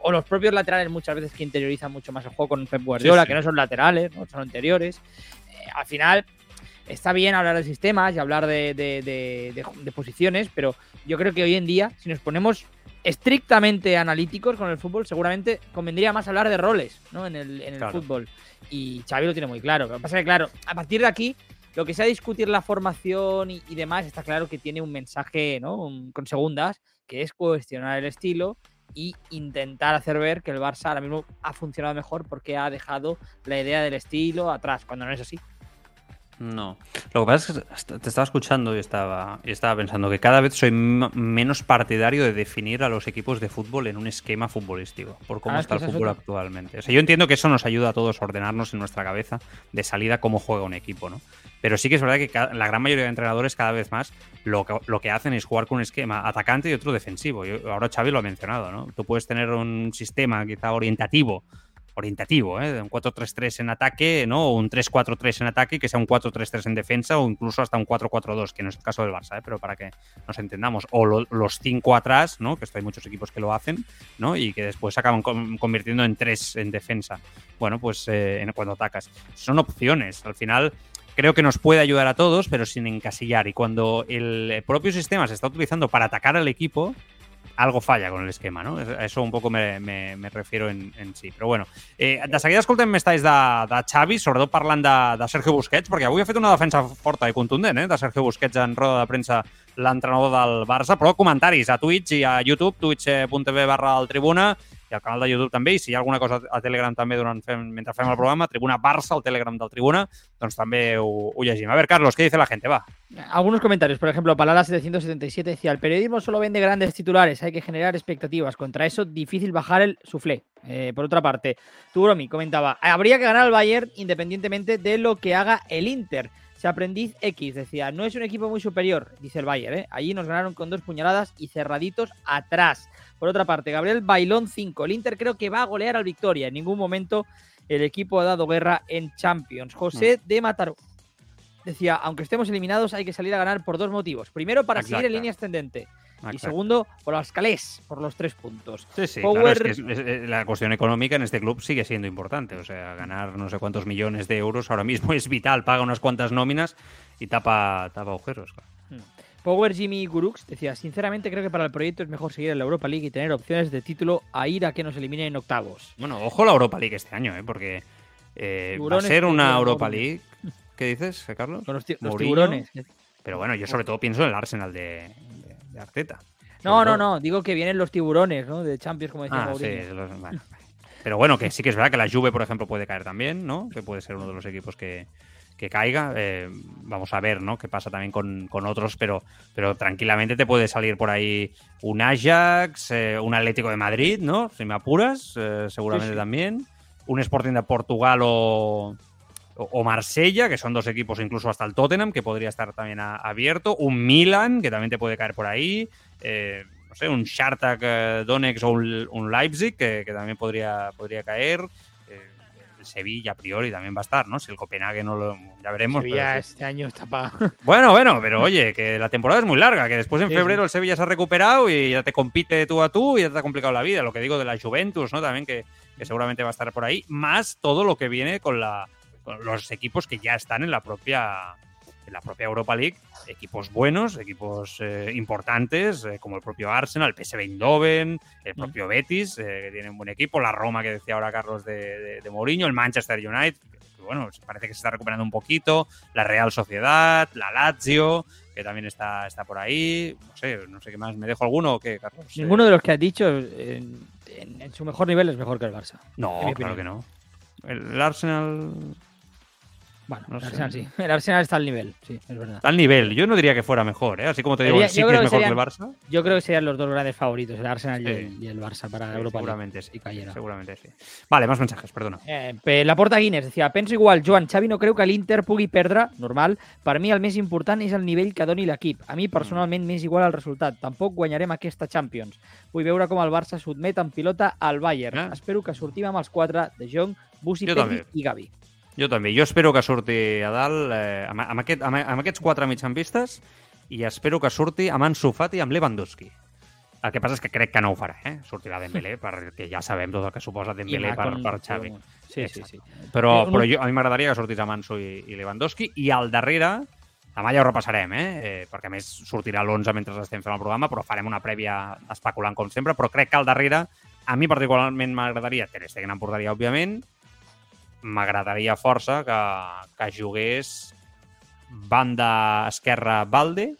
o los propios laterales muchas veces que interiorizan mucho más el juego con Pep Guardiola, sí. que no son laterales, ¿no? son anteriores. Eh, al final está bien hablar de sistemas y hablar de, de- de- de- de posiciones, pero yo creo que hoy en día, si nos ponemos estrictamente analíticos con el fútbol, seguramente convendría más hablar de roles ¿no? en el, en el Claro. fútbol. Y Xavi lo tiene muy claro. Lo que pasa es que, claro, a partir de aquí, lo que sea discutir la formación y, y demás, está claro que tiene un mensaje ¿no? Un- con segundas, que es cuestionar el estilo y intentar hacer ver que el Barça ahora mismo ha funcionado mejor porque ha dejado la idea del estilo atrás, cuando no es así. No. Lo que pasa es que te estaba escuchando y estaba, y estaba pensando que cada vez soy menos partidario de definir a los equipos de fútbol en un esquema futbolístico, por cómo Ah, es está el fútbol actualmente. O sea, yo entiendo que eso nos ayuda a todos a ordenarnos en nuestra cabeza de salida cómo juega un equipo, ¿no? Pero sí que es verdad que la gran mayoría de entrenadores cada vez más lo que, lo que hacen es jugar con un esquema atacante y otro defensivo. Yo- ahora Xavi lo ha mencionado, ¿no? Tú puedes tener un sistema quizá orientativo orientativo, ¿eh? un 4-3-3 en ataque, ¿no? un 3-4-3 en ataque, que sea un 4-3-3 en defensa o incluso hasta un 4-4-2, que no es el caso del Barça, ¿eh? pero para que nos entendamos. O lo, los 5 atrás, ¿no? que esto hay muchos equipos que lo hacen, ¿no? y que después acaban convirtiendo en 3 en defensa. Bueno, pues eh, cuando atacas. Son opciones. Al final creo que nos puede ayudar a todos, pero sin encasillar. Y cuando el propio sistema se está utilizando para atacar al equipo, algo falla con el esquema, no? A això un poc me, me, me refiero en, en si. Però bueno, eh, de seguida escoltem més talls de, de Xavi, sobretot parlant de, de Sergio Busquets, perquè avui ha fet una defensa forta i contundent, eh, de Sergio Busquets en roda de premsa l'entrenador del Barça, però comentaris a Twitch i a YouTube, twitch.tv barra el Tribuna, i al canal de YouTube també, i si hi ha alguna cosa a Telegram també durant fem, mentre fem el programa, Tribuna Barça, el Telegram del Tribuna, doncs també ho, ho llegim. A ver, Carlos, ¿qué dice la gente? Va. Algunos comentarios, por ejemplo, Palala 777 decía, el periodismo solo vende grandes titulares, hay que generar expectativas. Contra eso, difícil bajar el suflé. Eh, por otra parte, Turomi comentaba, habría que ganar al Bayern independientemente de lo que haga el Inter. Se aprendiz X decía, no es un equipo muy superior, dice el Bayern. ¿eh? Allí nos ganaron con dos puñaladas y cerraditos atrás. Por otra parte, Gabriel Bailón 5. El Inter creo que va a golear al Victoria. En ningún momento el equipo ha dado guerra en Champions. José mm. de Mataró decía, aunque estemos eliminados, hay que salir a ganar por dos motivos. Primero, para seguir en línea ascendente. Y segundo, por las calés, por los tres puntos. Sí, sí, claro, es que la cuestión económica en este club sigue siendo importante. O sea, ganar no sé cuántos millones de euros ahora mismo es vital. Paga unas cuantas nóminas y tapa, tapa agujeros. Hmm. Power Jimmy Gurux decía, sinceramente creo que para el proyecto es mejor seguir en la Europa League y tener opciones de título a ir a que nos eliminen en octavos. Bueno, ojo la Europa League este año, ¿eh? porque eh, va a ser una Europa League. ¿Qué dices, Carlos? Con los, tiburones. Pero bueno, yo sobre todo pienso en el Arsenal de, Arteta. No, no, no, digo que vienen los tiburones, ¿no? De Champions, como decía ah, Sí, Pero bueno, que sí que es verdad que la Juve, por ejemplo, puede caer también, ¿no? Que puede ser uno de los equipos que, que caiga. Eh, vamos a ver, ¿no? Qué pasa también con, otros, pero, pero tranquilamente te puede salir por ahí un Ajax, eh, un Atlético de Madrid, ¿no? Si me apuras, eh, seguramente también. Un Sporting de Portugal o, o Marsella, que son dos equipos, incluso hasta el Tottenham, que podría estar también abierto. Un Milan, que también te puede caer por ahí. no sé, un Shartak Donex o un, Leipzig, que, que, también podría, podría caer. Sevilla a priori también va a estar, ¿no? Si el Copenhague no lo. Ya veremos. Sevilla este año está para. Bueno, bueno, pero oye, que la temporada es muy larga, que después en febrero el Sevilla se ha recuperado y ya te compite tú a tú y ya te ha complicado la vida. Lo que digo de la Juventus, ¿no? También que, seguramente va a estar por ahí, más todo lo que viene con, la, los equipos que ya están en la propia en la propia Europa League equipos buenos, equipos eh, importantes, eh, como el propio Arsenal, el PSV Eindhoven, el mm. propio Betis, eh, que tiene un buen equipo, la Roma, que decía ahora Carlos de, de, Mourinho, el Manchester United, que, bueno, parece que se está recuperando un poquito, la Real Sociedad, la Lazio, que también está, está por ahí, no sé, no sé qué más, ¿me dejo alguno o qué, Carlos? Ninguno de los que has dicho en, su mejor nivel es mejor que el Barça. No, claro que no. el Arsenal bueno, el, Arsenal, sí. el Arsenal está al nivel, sí, es verdad. Al nivel, yo no diría que fuera mejor, ¿eh? así como te digo, sí que es mejor que, el Barça. Yo creo que serían los dos grandes favoritos, el Arsenal y, el, Barça para Europa Seguramente sí. Seguramente sí. Vale, más mensajes, perdona. Eh, la Porta Guinness decía, penso igual, Joan, Xavi no creo que l'Inter pugui perdre, normal. Per mi el més important és el nivell que doni l'equip. A mi personalment m'és igual al resultat. Tampoc guanyarem aquesta Champions. Vull veure com el Barça sotmet en pilota al Bayern. Eh? Espero que sortim amb els quatre de Jong, Busi, Pedri i Gavi. Jo també. Jo espero que surti a dalt eh, amb, amb, aquest, amb, amb aquests quatre mitjampistes i espero que surti amb Ansu Fati i amb Lewandowski. El que passa és que crec que no ho farà, eh? Sortirà Dembélé, perquè ja sabem tot el que suposa Dembélé per, per Xavi. Sí, sí, sí. Però, però jo, a mi m'agradaria que sortís amb Ansu i, i Lewandowski, i al darrere, demà ja ho repassarem, eh? eh perquè a més sortirà l'11 mentre estem fent el programa, però farem una prèvia especulant com sempre, però crec que al darrere, a mi particularment m'agradaria, Ter Stegen em portaria, òbviament, m'agradaria força que, que jugués banda esquerra Valde,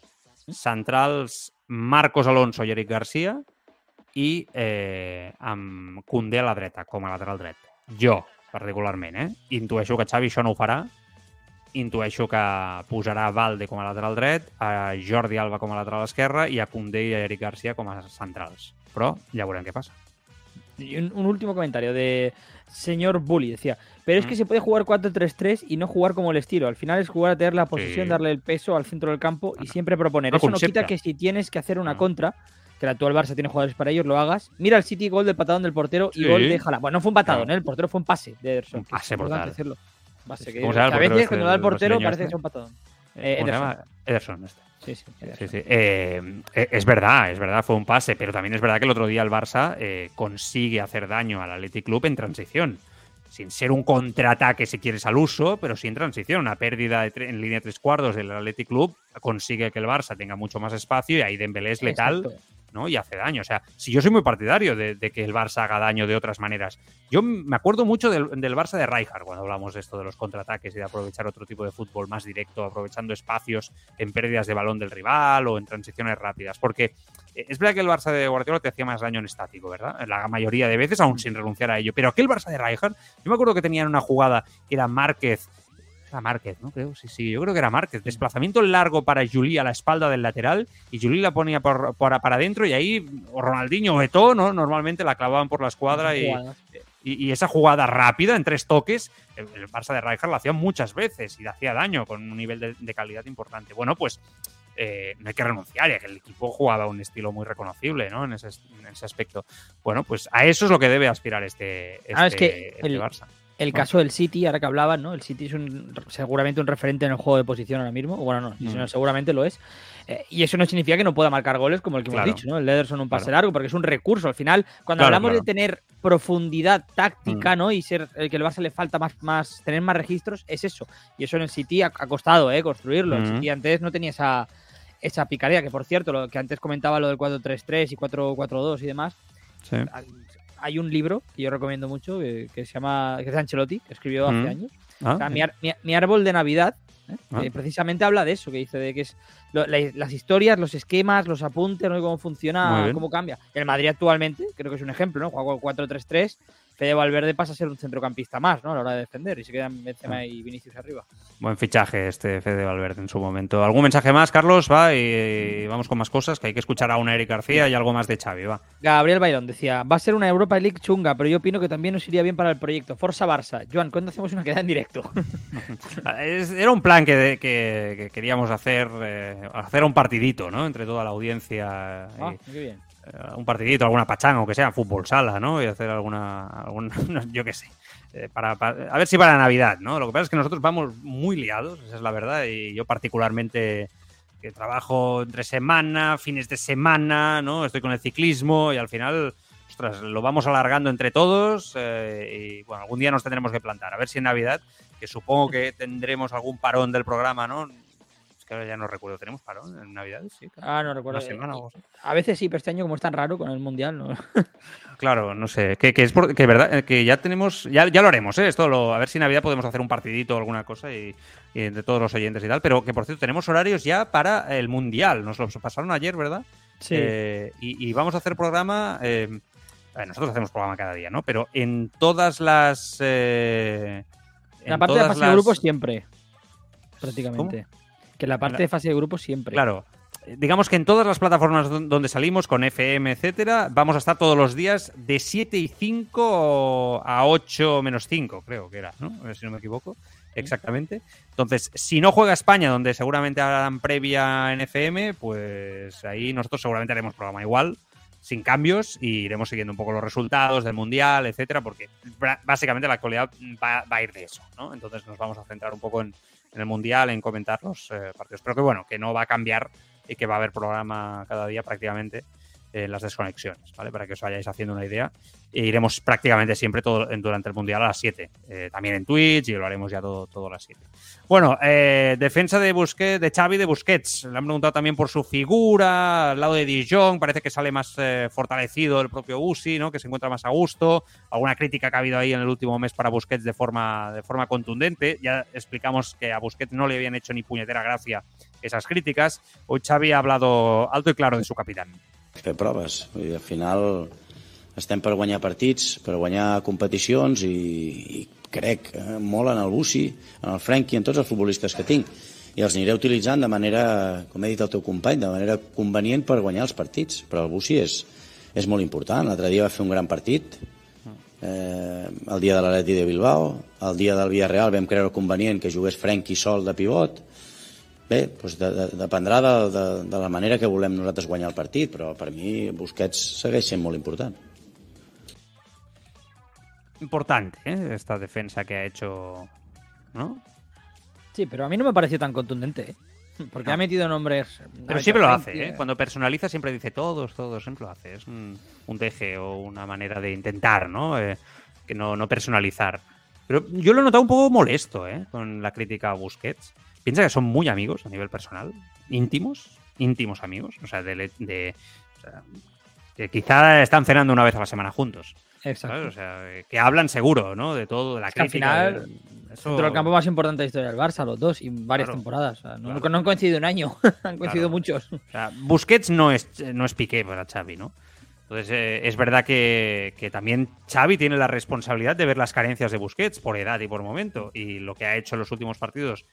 centrals Marcos Alonso i Eric Garcia i eh, amb Condé a la dreta, com a lateral dret. Jo, particularment, eh? Intueixo que Xavi això no ho farà, intueixo que posarà Valde com a lateral dret, a Jordi Alba com a lateral esquerra i a Condé i a Eric Garcia com a centrals. Però ja veurem què passa. Y un, un, último comentario de señor Bully. Decía, pero es que mm. se puede jugar 4-3-3 y no jugar como el estilo. Al final es jugar a tener la posición, darle el peso al centro del campo y siempre proponer. Eso no quita que si tienes que hacer una mm. contra, que el actual Barça tiene jugadores para ellos, lo hagas. Mira el City, gol del patadón del portero y Sí. gol de Haaland. Bueno, no fue un patadón, Claro. ¿eh? el portero fue un pase de Ederson. Un pase importante brutal. decirlo. Pase que- ¿Cómo se que llama el a veces este, cuando da el portero parece que es un patadón. Eh, ¿Cómo se Ederson. Ederson. este. Sí, sí, Sí, Ederson. sí. Eh, eh, es verdad, es verdad, fue un pase, pero también es verdad que el otro día el Barça eh, consigue hacer daño al Athletic Club en transición. Sin ser un contraataque, si quieres, al uso, pero sí en transición. Una pérdida de en línea de tres cuartos del Athletic Club consigue que el Barça tenga mucho más espacio y ahí Dembélé es letal Exacto. ¿No? y hace daño. O sea, si yo soy muy partidario de, que el Barça haga daño de otras maneras. Yo me acuerdo mucho del, del Barça de Rijkaard cuando hablamos de esto de los contraataques y de aprovechar otro tipo de fútbol más directo, aprovechando espacios en pérdidas de balón del rival o en transiciones rápidas. Porque eh, es verdad que el Barça de Guardiola te hacía más daño en estático, ¿verdad? La mayoría de veces, aún sin renunciar a ello. Pero aquel Barça de Rijkaard, yo me acuerdo que tenían una jugada que era Márquez. Era Márquez, ¿no? Creo, sí, sí, yo creo que era Márquez. Desplazamiento largo para Juli a la espalda del lateral y Juli la ponía por, por- para adentro y ahí o Ronaldinho o Eto'o, ¿no? Normalmente la clavaban por la escuadra y, y, y esa jugada rápida en tres toques, el, el Barça de Rijkaard la hacía muchas veces y le hacía daño con un nivel de, de calidad importante. Bueno, pues eh, no hay que renunciar, ya que el equipo jugaba un estilo muy reconocible, ¿no? En ese, en ese aspecto. Bueno, pues a eso es lo que debe aspirar este, este, Ah, es que este el- Barça. El caso del City, ahora que hablaban, ¿no? El City es un, seguramente un referente en el juego de posición ahora mismo. Bueno, no, Mm. seguramente lo es. Eh, y eso no significa que no pueda marcar goles como el que Claro. hemos dicho, ¿no? El de Ederson un pase Claro. largo, porque es un recurso. Al final, cuando Claro, hablamos de tener profundidad táctica, Mm. ¿no? Y ser el que el Barça le falta más, más, tener más registros, es eso. Y eso en el City ha, ha costado, ¿eh? Construirlo. El Mm. City antes no tenía esa, esa picardía, que por cierto, lo que antes comentaba lo del 4-3-3 y 4-4-2 y demás, Sí. Hay un libro que yo recomiendo mucho que, que se llama que es Ancelotti, que escribió hace Mm. años. Ah, O sea, mi, ar- mi- mi árbol de Navidad, ¿eh? Ah. que precisamente habla de eso, que dice de que es lo- la- las historias, los esquemas, los apuntes, ¿no? Cómo funciona, cómo cambia. El Madrid actualmente, creo que es un ejemplo, ¿no? Juega con 4-3-3. Fede Valverde pasa a ser un centrocampista más, ¿no? A la hora de defender y se quedan Benzema Ah. y Vinicius arriba. Buen fichaje este Fede Valverde en su momento. ¿Algún mensaje más, Carlos? Va y vamos con más cosas, que hay que escuchar a una Eric García y algo más de Xavi, va. Gabriel Bayrón decía, va a ser una Europa League chunga, pero yo opino que también nos iría bien para el proyecto. Forza Barça. Joan, ¿cuándo hacemos una queda en directo? Era un plan que, que- que queríamos hacer, eh, hacer un partidito, ¿no? Entre toda la audiencia. y, Ah, qué bien. Eh, un partidito, alguna pachanga, aunque sea fútbol sala, ¿no? Y hacer alguna, alguna yo qué sé. eh, para, para- a ver si para Navidad, ¿no? Lo que pasa es que nosotros vamos muy liados, esa es la verdad, y yo particularmente que trabajo entre semana, fines de semana, ¿no? Estoy con el ciclismo y al final, ostras, lo vamos alargando entre todos eh, y bueno, algún día nos tendremos que plantar. A ver si en Navidad, que supongo que tendremos algún parón del programa, ¿no? Que ahora ya no recuerdo, ¿tenemos parón en Navidad? Sí, claro. Ah, no recuerdo. Una semana o algo así. A veces sí, pero este año como es tan raro con el Mundial, ¿no? Claro, no sé, que, que es por- que verdad, eh, que ya tenemos, ya, ya lo haremos, ¿eh? Esto lo, a ver si en Navidad podemos hacer un partidito o alguna cosa y, y entre todos los oyentes y tal, pero que por cierto tenemos horarios ya para el Mundial, nos lo pasaron ayer, ¿verdad? Eh, y, y vamos a hacer programa, eh, ver, nosotros hacemos programa cada día, ¿no? Pero en todas las... eh, En la parte de todas fase de las- grupos siempre. Prácticamente. Que la parte de fase de grupos siempre. Claro. Digamos que en todas las plataformas don- donde salimos, con FM, etcétera, vamos a estar todos los días de 7 y 5 a 8 menos 5, creo que era, ¿no? A ver Si no me equivoco. Exactamente. Entonces, si no juega España, donde seguramente harán previa en FM, pues ahí nosotros seguramente haremos programa igual, sin cambios, y iremos siguiendo un poco los resultados del Mundial, etcétera, porque básicamente la actualidad va, va a ir de eso, ¿no? Entonces nos vamos a centrar un poco en, en el Mundial, en comentar los eh, partidos. Pero que bueno, que no va a cambiar y que va a haber programa cada día prácticamente en las desconexiones, ¿vale? Para que os vayáis haciendo una idea. E iremos prácticamente siempre todo durante el Mundial a las 7. Eh, también en Twitch y lo haremos ya todo, todo a las 7. Bueno, eh, defensa de Busquets, de Xavi de Busquets. Le han preguntado también por su figura, al lado de Dijon, parece que sale más eh, fortalecido el propio Usi, ¿no? Que se encuentra más a gusto. Alguna crítica que ha habido ahí en el último mes para Busquets de forma, de forma contundente. Ya explicamos que a Busquets no le habían hecho ni puñetera gracia esas críticas. Hoy Xavi ha hablado alto y claro de su capitán. Fer proves. Vull dir, al final estem per guanyar partits, per guanyar competicions i, i crec eh, molt en el Bussi, en el Frenkie, en tots els futbolistes que tinc. I els aniré utilitzant de manera, com he dit al teu company, de manera convenient per guanyar els partits. Però el Bussi és, és molt important. L'altre dia va fer un gran partit, eh, el dia de l'Atleti de Bilbao, el dia del Villarreal vam creure convenient que jugués Frenkie sol de pivot, bé, doncs de, de, dependrà de, de, de la manera que volem nosaltres guanyar el partit, però per mi Busquets segueix sent molt important. Importante, ¿eh? Esta defensa que ha hecho, ¿no? Sí, pero a mí no me pareció tan contundente, ¿eh? Porque No. ha metido nombres. Pero siempre lo hace, Frenkie, ¿eh? Cuando personaliza siempre dice todos, todos, siempre lo hace. Es un, un deje o una manera de intentar, ¿no? Eh, que no, no personalizar. Pero yo lo he notado un poco molesto, ¿eh? Con la crítica a Busquets. Piensa que son muy amigos a nivel personal, íntimos, íntimos amigos. O sea, de, de- o sea, que quizá están cenando una vez a la semana juntos. Exacto. ¿sabes? O sea, que hablan seguro, ¿no? De todo, de la Es que al final, de- eso- Dentro del campo más importante de la historia del Barça, los dos, y varias Claro. temporadas. O sea, no, Claro. no han coincidido un año, han coincidido Claro. muchos. O sea, Busquets no es, no es Piqué para Xavi, ¿no? Entonces, eh, es verdad que, que también Xavi tiene la responsabilidad de ver las carencias de Busquets por edad y por momento. Y lo que ha hecho en los últimos partidos,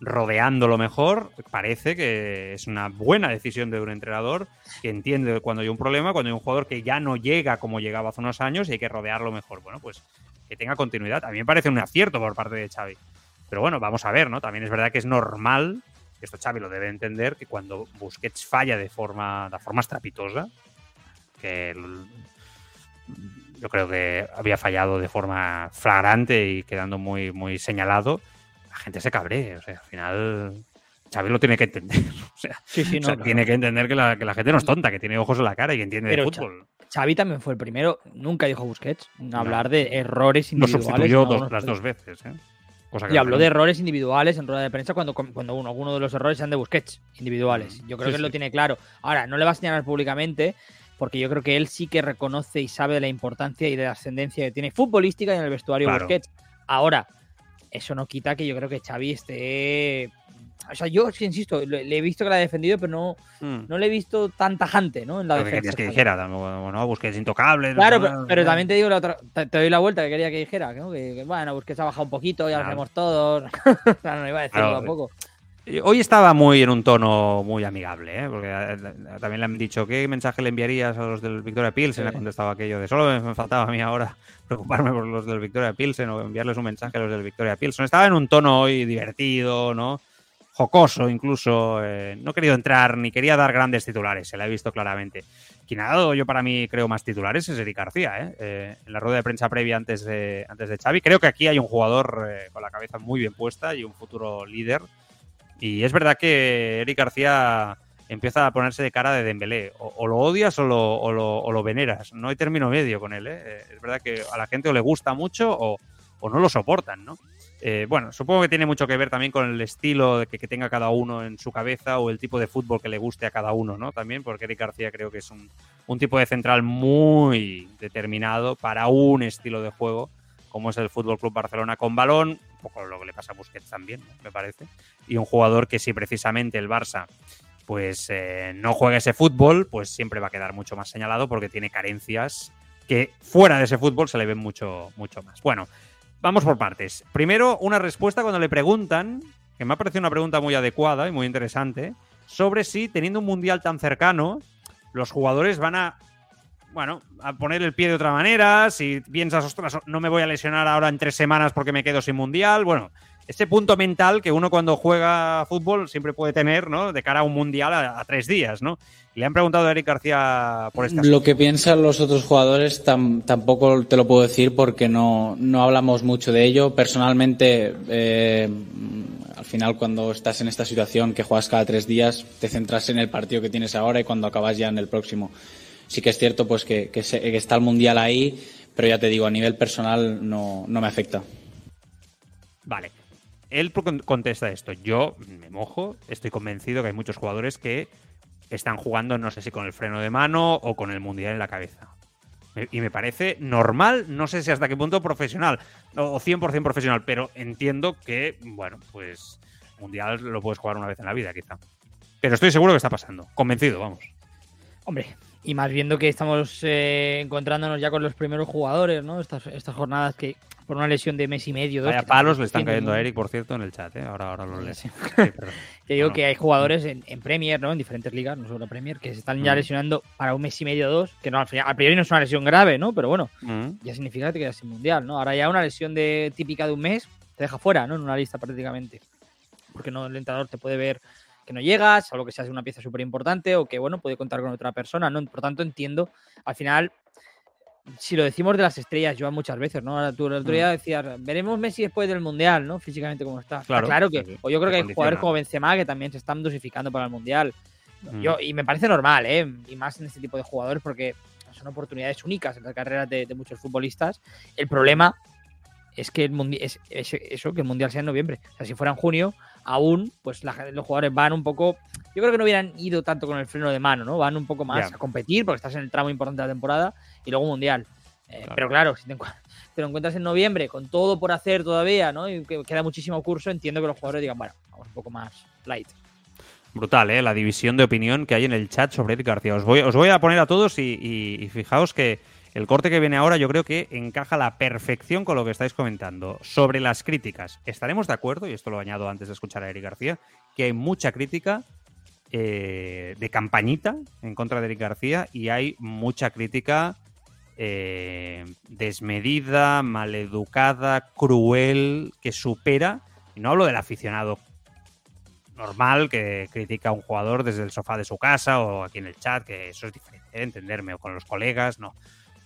rodeándolo mejor, parece que es una buena decisión de un entrenador que entiende cuando hay un problema, cuando hay un jugador que ya no llega como llegaba hace unos años y hay que rodearlo mejor. Bueno, pues que tenga continuidad. A mí me parece un acierto por parte de Xavi. Pero bueno, vamos a ver, ¿no? También es verdad que es normal, esto Xavi lo debe entender, que cuando Busquets falla de forma, de forma estrepitosa, que yo creo que había fallado de forma flagrante y quedando muy, muy señalado, la gente se cabree. O sea, al final Xavi lo tiene que entender. O sea, Sí, sí, o no. sea, claro. tiene que entender que la, que la gente no es tonta, que tiene ojos en la cara y entiende Pero de fútbol. Xavi también fue el primero, nunca dijo Busquets, hablar de errores Lo individuales. sustituyó dos- algunos las dos veces. ¿eh? Cosa que Y habló de errores individuales en rueda de prensa cuando, cuando uno, alguno de los errores sean de Busquets, individuales. Mm, Yo creo sí, que él lo tiene claro. Ahora, no le va a señalar públicamente, porque yo creo que él sí que reconoce y sabe de la importancia y de la ascendencia que tiene futbolística y en el vestuario Claro. Busquets. Ahora, eso no quita que yo creo que Xavi esté. O sea, yo sí insisto, le, he visto que la ha defendido, pero no, Mm. no le he visto tan tajante, ¿no? En la Lo que defensa. querías que dijera, tampoco, no, Busquets intocable. Claro, no, pero, no, pero no. también te digo la otra, te, te doy la vuelta que quería que dijera, ¿no? que, que, bueno, Busquets ha bajado un poquito, ya lo Claro. hacemos todos. o sea, no iba a Claro, tampoco. Hoy estaba muy en un tono muy amigable, ¿eh? porque eh, también le han dicho qué mensaje le enviarías a los del Victoria Pilsen. Sí. Ha contestado aquello de solo me faltaba a mí ahora preocuparme por los del Victoria Pilsen o enviarles un mensaje a los del Victoria Pilsen. Estaba en un tono hoy divertido, ¿no? Jocoso incluso. eh, no he querido entrar ni quería dar grandes titulares, se la he visto claramente. Quien ha dado yo para mí creo más titulares es Eric García, ¿eh? Eh, en la rueda de prensa previa antes de, antes de Xavi. Creo que aquí hay un jugador eh, con la cabeza muy bien puesta y un futuro líder. Y es verdad que Eric García empieza a ponerse de cara de Dembélé. O, lo odias o lo, o, lo, veneras. No hay término medio con él. ¿eh? Eh, Es verdad que a la gente o le gusta mucho o, no lo soportan, ¿no? Eh, bueno, supongo que tiene mucho que ver también con el estilo que, que tenga cada uno en su cabeza o el tipo de fútbol que le guste a cada uno, ¿no? También, porque Eric García creo que es un, un tipo de central muy determinado para un estilo de juego como es el Fútbol Club Barcelona con balón, un poco lo que le pasa a Busquets también, me parece, y un jugador que si precisamente el Barça pues eh, no juega ese fútbol, pues siempre va a quedar mucho más señalado porque tiene carencias que fuera de ese fútbol se le ven mucho, mucho más. Bueno, vamos por partes. Primero, una respuesta cuando le preguntan, que me ha parecido una pregunta muy adecuada y muy interesante, sobre si teniendo un mundial tan cercano, los jugadores van a bueno, a poner el pie de otra manera, si piensas, ostras, no me voy a lesionar ahora en tres semanas porque me quedo sin mundial, bueno, ese punto mental que uno cuando juega fútbol siempre puede tener, ¿no? De cara a un mundial a, a tres días, ¿no? Y le han preguntado a Eric García por esta Lo que piensan los otros jugadores tam- tampoco te lo puedo decir porque no, no hablamos mucho de ello. Personalmente, eh, al final cuando estás en esta situación que juegas cada tres días, te centras en el partido que tienes ahora y cuando acabas ya en el próximo. Sí que es cierto pues que, que se- que está el Mundial ahí, pero ya te digo, a nivel personal no, no me afecta. Vale. Él con- contesta esto. Yo me mojo, estoy convencido que hay muchos jugadores que están jugando, no sé si con el freno de mano o con el mundial en la cabeza. Y me parece normal, no sé si hasta qué punto profesional o 100% profesional, pero entiendo que, bueno, pues mundial lo puedes jugar una vez en la vida, quizá. Pero estoy seguro que está pasando. Convencido, vamos. Hombre, y más viendo que estamos eh, encontrándonos ya con los primeros jugadores, ¿no? Estas, estas jornadas que por una lesión de mes y medio, dos, Vaya palos le están cayendo a Eric, por cierto, en el chat, ¿eh? Ahora, ahora lo lees. Sí. Te digo Bueno. que hay jugadores en, en Premier, ¿no? En diferentes ligas, no solo Premier, que se están ya Mm. lesionando para un mes y medio o dos, que no, al, final, al priori no es una lesión grave, ¿no? Pero bueno, Mm. ya significa que te quedas sin mundial, ¿no? Ahora ya una lesión de típica de un mes te deja fuera, ¿no? En una lista prácticamente. porque no el entrenador te puede ver que no llegas, o lo que sea una pieza súper importante, o que bueno, puede contar con otra persona, ¿no? Por tanto, entiendo, al final, si lo decimos de las estrellas, yo muchas veces, ¿no? Ahora tú el otro día decías, veremos Messi después del Mundial, ¿no? Físicamente cómo está. Claro, claro que, o yo creo que hay jugadores como Benzema que también se están dosificando para el Mundial. Yo, y me parece normal, ¿eh? Y más en este tipo de jugadores porque son oportunidades únicas en las carreras de, muchos futbolistas. El problema es que el mundial, es, eso, que el mundial sea en noviembre. O sea, si fuera en junio, aún, pues los jugadores van un poco. Yo creo que no hubieran ido tanto con el freno de mano, ¿no? Van un poco más a competir porque estás en el tramo importante de la temporada y luego mundial. Eh, pero claro, si te, te, lo encuentras en noviembre con todo por hacer todavía, ¿no? Y que queda muchísimo curso, entiendo que los jugadores digan, bueno, vamos un poco más light. Brutal, ¿eh? La división de opinión que hay en el chat sobre Eric García. Os voy, os voy a poner a todos y, fijaos que el corte que viene ahora yo creo que encaja a la perfección con lo que estáis comentando. Sobre las críticas, estaremos de acuerdo, y esto lo añado antes de escuchar a Eric García, que hay mucha crítica eh, de campañita en contra de Eric García y hay mucha crítica eh, desmedida, maleducada, cruel, que supera, y no hablo del aficionado normal que critica a un jugador desde el sofá de su casa o aquí en el chat, que eso es diferente, entenderme, o con los colegas, no.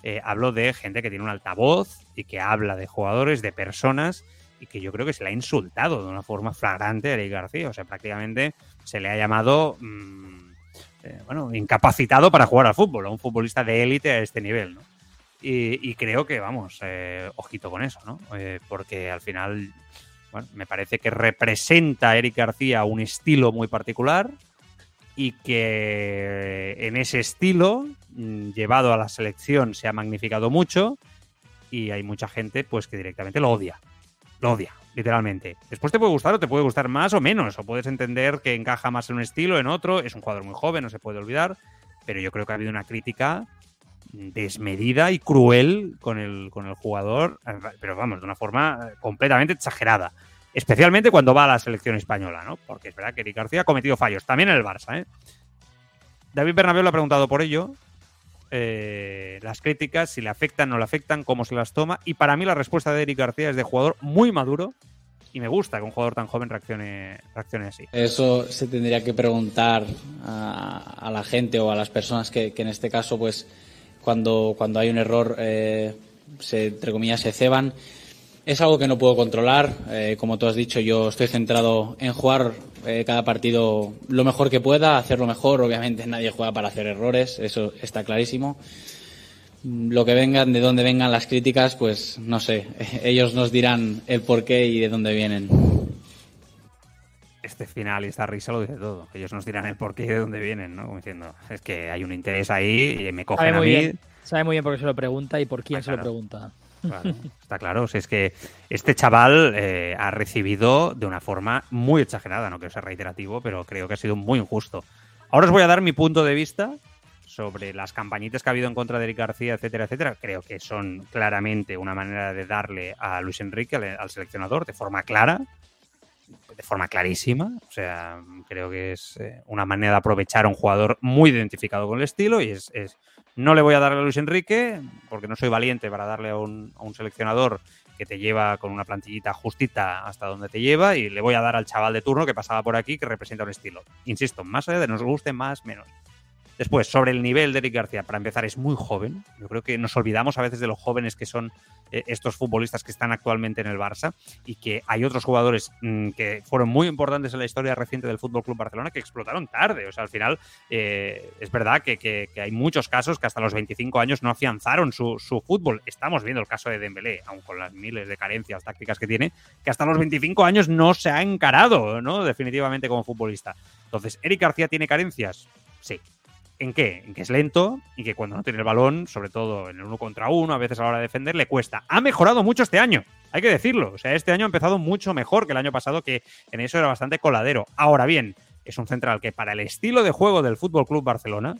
Eh, hablo de gente que tiene un altavoz y que habla de jugadores, de personas, y que yo creo que se le ha insultado de una forma flagrante a Eric García. O sea, prácticamente se le ha llamado, mm, eh, bueno, incapacitado para jugar al fútbol, a un futbolista de élite a este nivel, ¿no? Y, creo que, vamos, ojito con eso, ¿no? porque al final me parece que representa Eric García un estilo muy particular y que en ese estilo, mm, llevado a la selección, se ha magnificado mucho y hay mucha gente pues que directamente lo odia. Lo odia, literalmente. Después te puede gustar o te puede gustar más o menos, o puedes entender que encaja más en un estilo, en otro. Es un jugador muy joven, no se puede olvidar, pero yo creo que ha habido una crítica desmedida y cruel con el, con el jugador, pero vamos, de una forma completamente exagerada. Especialmente cuando va a la selección española, ¿no? Porque es verdad que Eric García ha cometido fallos, también en el Barça, ¿eh? David Bernabéu le ha preguntado por ello, eh, las críticas, si le afectan, no le afectan, cómo se las toma. Y para mí la respuesta de Eric García es de jugador muy maduro y me gusta que un jugador tan joven reaccione, reaccione así. Eso se tendría que preguntar a, la gente o a las personas que, en este caso, pues cuando, cuando hay un error, eh, se, entre comillas, se ceban. Es algo que no puedo controlar. Eh, como tú has dicho, yo estoy centrado en jugar eh, cada partido lo mejor que pueda, hacerlo mejor. Obviamente nadie juega para hacer errores, eso está clarísimo. Lo que vengan, de dónde vengan las críticas, pues no sé. Ellos nos dirán el porqué y de dónde vienen. Este final y esta risa lo dice todo. Ellos nos dirán el porqué y de dónde vienen, ¿no? Como diciendo, es que hay un interés ahí y me cogen a mí. Sabe muy bien por qué se lo pregunta y por quién ah, se lo pregunta está claro. es que este chaval eh, ha recibido de una forma muy exagerada, no quiero ser reiterativo, pero creo que ha sido muy injusto. Ahora os voy a dar mi punto de vista sobre las campañitas que ha habido en contra de Eric García, etcétera, etcétera. Creo que son claramente una manera de darle a Luis Enrique, al, seleccionador, de forma clara, de forma clarísima. O sea, creo que es eh, una manera de aprovechar a un jugador muy identificado con el estilo y es no le voy a darle a Luis Enrique, porque no soy valiente para darle a un, seleccionador que te lleva con una plantillita justita hasta donde te lleva y le voy a dar al chaval de turno que pasaba por aquí que representa un estilo. Insisto, más allá de nos guste más, menos. Después, sobre el nivel de Eric García, para empezar, es muy joven. Yo creo que nos olvidamos a veces de los jóvenes que son eh, estos futbolistas que están actualmente en el Barça y que hay otros jugadores mm, que fueron muy importantes en la historia reciente del Fútbol Club Barcelona que explotaron tarde. O sea, al final eh, es verdad que, hay muchos casos que hasta los 25 años no afianzaron su, fútbol. Estamos viendo el caso de Dembélé, aun con las miles de carencias tácticas que tiene, que hasta los 25 años no se ha encarado, ¿no? Definitivamente como futbolista. Entonces, ¿Eric García tiene carencias? Sí, ¿En qué? En que es lento y que cuando no tiene el balón, sobre todo en el uno contra uno, a veces a la hora de defender, le cuesta. Ha mejorado mucho este año, hay que decirlo. O sea, este año ha empezado mucho mejor que el año pasado, que en eso era bastante coladero. Ahora bien, es un central que para el estilo de juego del Fútbol Club Barcelona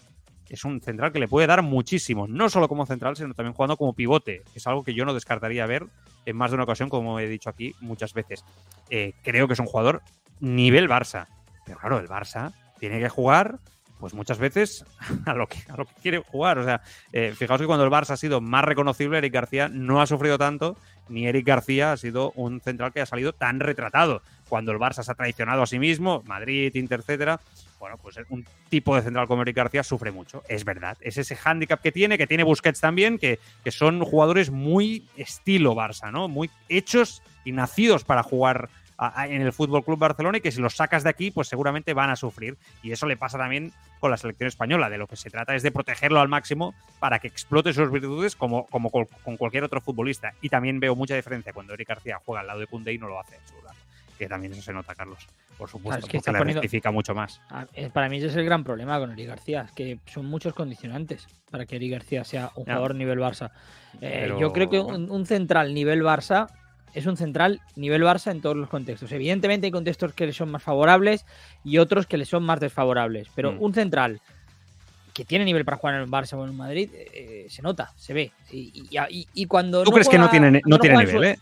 es un central que le puede dar muchísimo, no solo como central, sino también jugando como pivote. Es algo que yo no descartaría ver en más de una ocasión, como he dicho aquí muchas veces. Eh, creo que es un jugador nivel Barça. Pero claro, el Barça tiene que jugar pues muchas veces a lo que, a lo que quiere jugar. O sea, eh, fijaos que cuando el Barça ha sido más reconocible, Eric García no ha sufrido tanto, ni Eric García ha sido un central que ha salido tan retratado. Cuando el Barça se ha traicionado a sí mismo, Madrid, Inter, etcétera, bueno, pues un tipo de central como Eric García sufre mucho, es verdad. Es ese hándicap que tiene, que tiene Busquets también, que, que son jugadores muy estilo Barça, ¿no? Muy hechos y nacidos para jugar en el Fútbol Club Barcelona y que si los sacas de aquí, pues seguramente van a sufrir. Y eso le pasa también con la selección española. De lo que se trata es de protegerlo al máximo para que explote sus virtudes como, como con cualquier otro futbolista. Y también veo mucha diferencia cuando Eric García juega al lado de Kunde y no lo hace en su lado. Que también eso se nota, Carlos. Por supuesto, que porque le rectifica mucho más. Para mí ese es el gran problema con Eric García, que son muchos condicionantes para que Eric García sea un jugador nivel Barça. Eh, yo creo que un central nivel Barça es un central nivel Barça en todos los contextos. Evidentemente hay contextos que le son más favorables y otros que le son más desfavorables, pero mm. un central que tiene nivel para jugar en el Barça o en Madrid eh, se nota, se ve. Y, cuando ¿Tú crees que no tiene, no tiene nivel? Eh?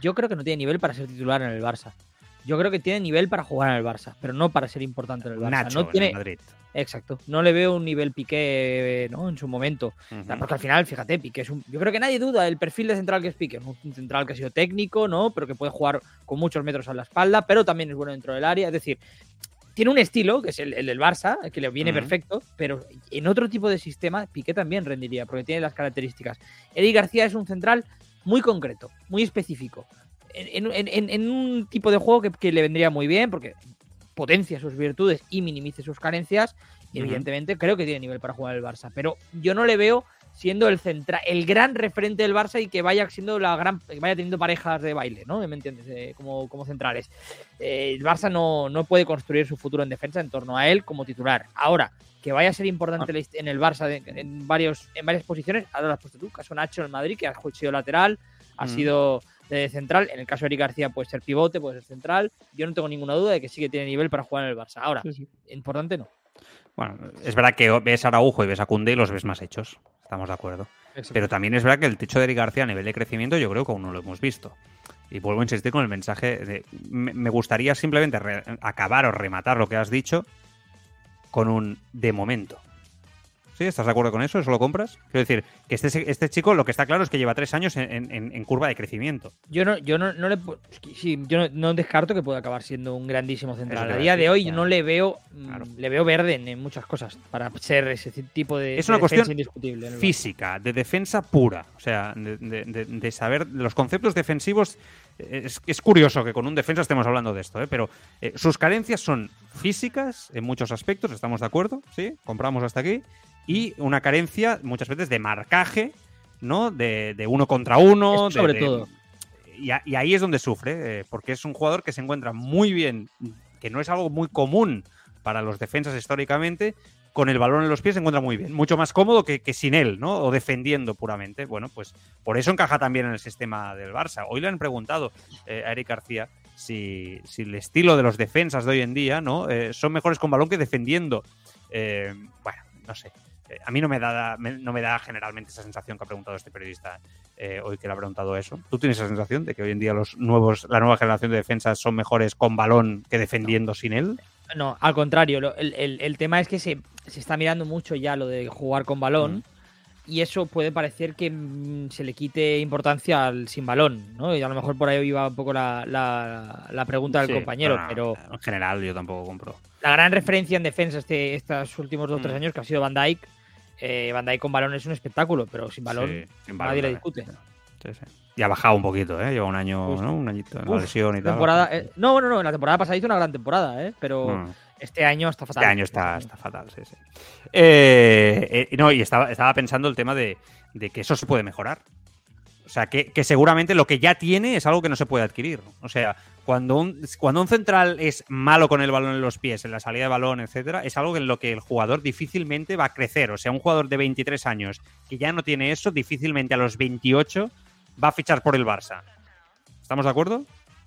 Yo creo que no tiene nivel para ser titular en el Barça. Yo creo que tiene nivel para jugar en el Barça, pero no para ser importante en el Barça. no tiene... Madrid. Exacto. No le veo un nivel Piqué ¿no? en su momento. Porque al final, fíjate, Piqué es un. Yo creo que nadie duda del perfil de central que es Piqué. Un central que ha sido técnico, ¿no? Pero que puede jugar con muchos metros a la espalda, pero también es bueno dentro del área. Es decir, tiene un estilo, que es el, del Barça, que le viene perfecto, pero en otro tipo de sistema, Piqué también rendiría, porque tiene las características. Eddie García es un central muy concreto, muy específico. En, un tipo de juego que, que, le vendría muy bien, porque potencia sus virtudes y minimice sus carencias. Y evidentemente creo que tiene nivel para jugar el Barça. Pero yo no le veo siendo el central, el gran referente del Barça y que vaya siendo la gran, que vaya teniendo parejas de baile, ¿no? ¿Me entiendes? Eh, como, como centrales. Eh, el Barça no, no puede construir su futuro en defensa en torno a él como titular. Ahora, que vaya a ser importante ah. en el Barça en, varios, en varias posiciones, ahora lo has puesto tú, caso Nacho en Madrid, que ha sido lateral, ha sido de central. En el caso de Eric García puede ser pivote, puede ser central. Yo no tengo ninguna duda de que sí que tiene nivel para jugar en el Barça. Ahora, importante no. Bueno, es verdad que ves a Araujo y ves a Cunde y los ves más hechos. Estamos de acuerdo. Pero también es verdad que el techo de Eric García a nivel de crecimiento yo creo que aún no lo hemos visto. Y vuelvo a insistir con el mensaje de, me gustaría simplemente acabar o rematar lo que has dicho con un de momento. ¿Sí? ¿Estás de acuerdo con eso? ¿Eso lo compras? Quiero decir, que este, este chico lo que está claro es que lleva tres años en, curva de crecimiento. Yo no, yo no, le yo no, descarto que pueda acabar siendo un grandísimo central. A día de hoy yo no le veo mm, le veo verde en, muchas cosas para ser ese tipo de Es una cuestión indiscutible física, de defensa pura. O sea, de, saber los conceptos defensivos. Es, es, curioso que con un defensa estemos hablando de esto, ¿eh? pero eh, sus carencias son físicas en muchos aspectos, estamos de acuerdo, ¿sí? Compramos hasta aquí y una carencia muchas veces de marcaje, ¿no? De, uno contra uno. sobre todo. Y, ahí es donde sufre, eh, porque es un jugador que se encuentra muy bien, que no es algo muy común para los defensas históricamente, con el balón en los pies se encuentra muy bien, mucho más cómodo que, sin él, ¿no? O defendiendo puramente. Bueno, pues por eso encaja también en el sistema del Barça. Hoy le han preguntado eh, a Eric García si, el estilo de los defensas de hoy en día, ¿no? Eh, son mejores con balón que defendiendo. bueno, no sé. Eh, a mí no me, da, no me da generalmente esa sensación que ha preguntado este periodista eh, hoy que le ha preguntado eso. ¿Tú tienes esa sensación de que hoy en día los nuevos, la nueva generación de defensas son mejores con balón que defendiendo sin él? No, al contrario. el, tema es que se, está mirando mucho ya lo de jugar con balón. Mm. Y eso puede parecer que mm, se le quite importancia al sin balón, ¿no? Y a lo mejor por ahí iba un poco la, la, pregunta del compañero, pero, En general yo tampoco compro. La gran referencia en defensa este, estos últimos dos o tres mm. años que ha sido Van Dijk, eh, Van Dijk con balón es un espectáculo, pero sin balón, nadie le discute. Y ha bajado un poquito, ¿eh? Lleva un año, ¿no? Un añito en lesión y tal. Eh, no, bueno, no, en la temporada pasada hizo una gran temporada, ¿eh? Pero este año está fatal. Este año está, está fatal, sí, sí. Eh, no, y estaba, estaba pensando el tema de, de que eso se puede mejorar. O sea, que, seguramente lo que ya tiene es algo que no se puede adquirir. O sea, cuando un, cuando un central es malo con el balón en los pies, en la salida de balón, etcétera, es algo en lo que el jugador difícilmente va a crecer. O sea, un jugador de 23 años que ya no tiene eso, difícilmente a los 28 va a fichar por el Barça. ¿Estamos de acuerdo?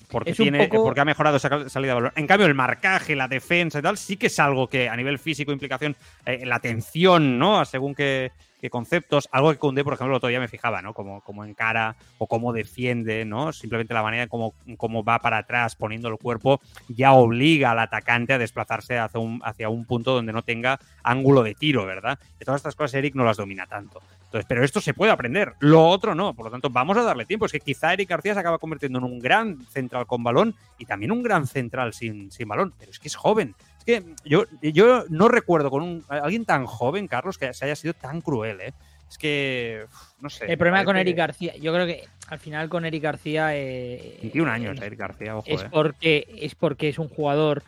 porque, tiene, poco- porque ha mejorado esa salida de balón. En cambio, el marcaje, la defensa y tal, sí que es algo que a nivel físico, implicación, eh, la atención, ¿no? Según qué, qué conceptos, algo que Koundé, por ejemplo, el otro día me fijaba, ¿no? Como, como encara o cómo defiende, ¿no? Simplemente la manera en cómo, cómo va para atrás poniendo el cuerpo ya obliga al atacante a desplazarse hacia un, hacia un punto donde no tenga ángulo de tiro, ¿verdad? Y todas estas cosas Eric no las domina tanto. Entonces, pero esto se puede aprender, lo otro no. Por lo tanto, vamos a darle tiempo. Es que quizá Eric García se acaba convirtiendo en un gran central con balón y también un gran central sin, sin balón. Pero es que es joven. Que yo, yo no recuerdo con un, alguien tan joven, Carlos, que se haya sido tan cruel, ¿eh? Es que, no sé. El problema con Eric García, yo creo que al final con Eric García eh, 21 años, eh, Eric García, ojo, es ¿eh? porque es porque es un jugador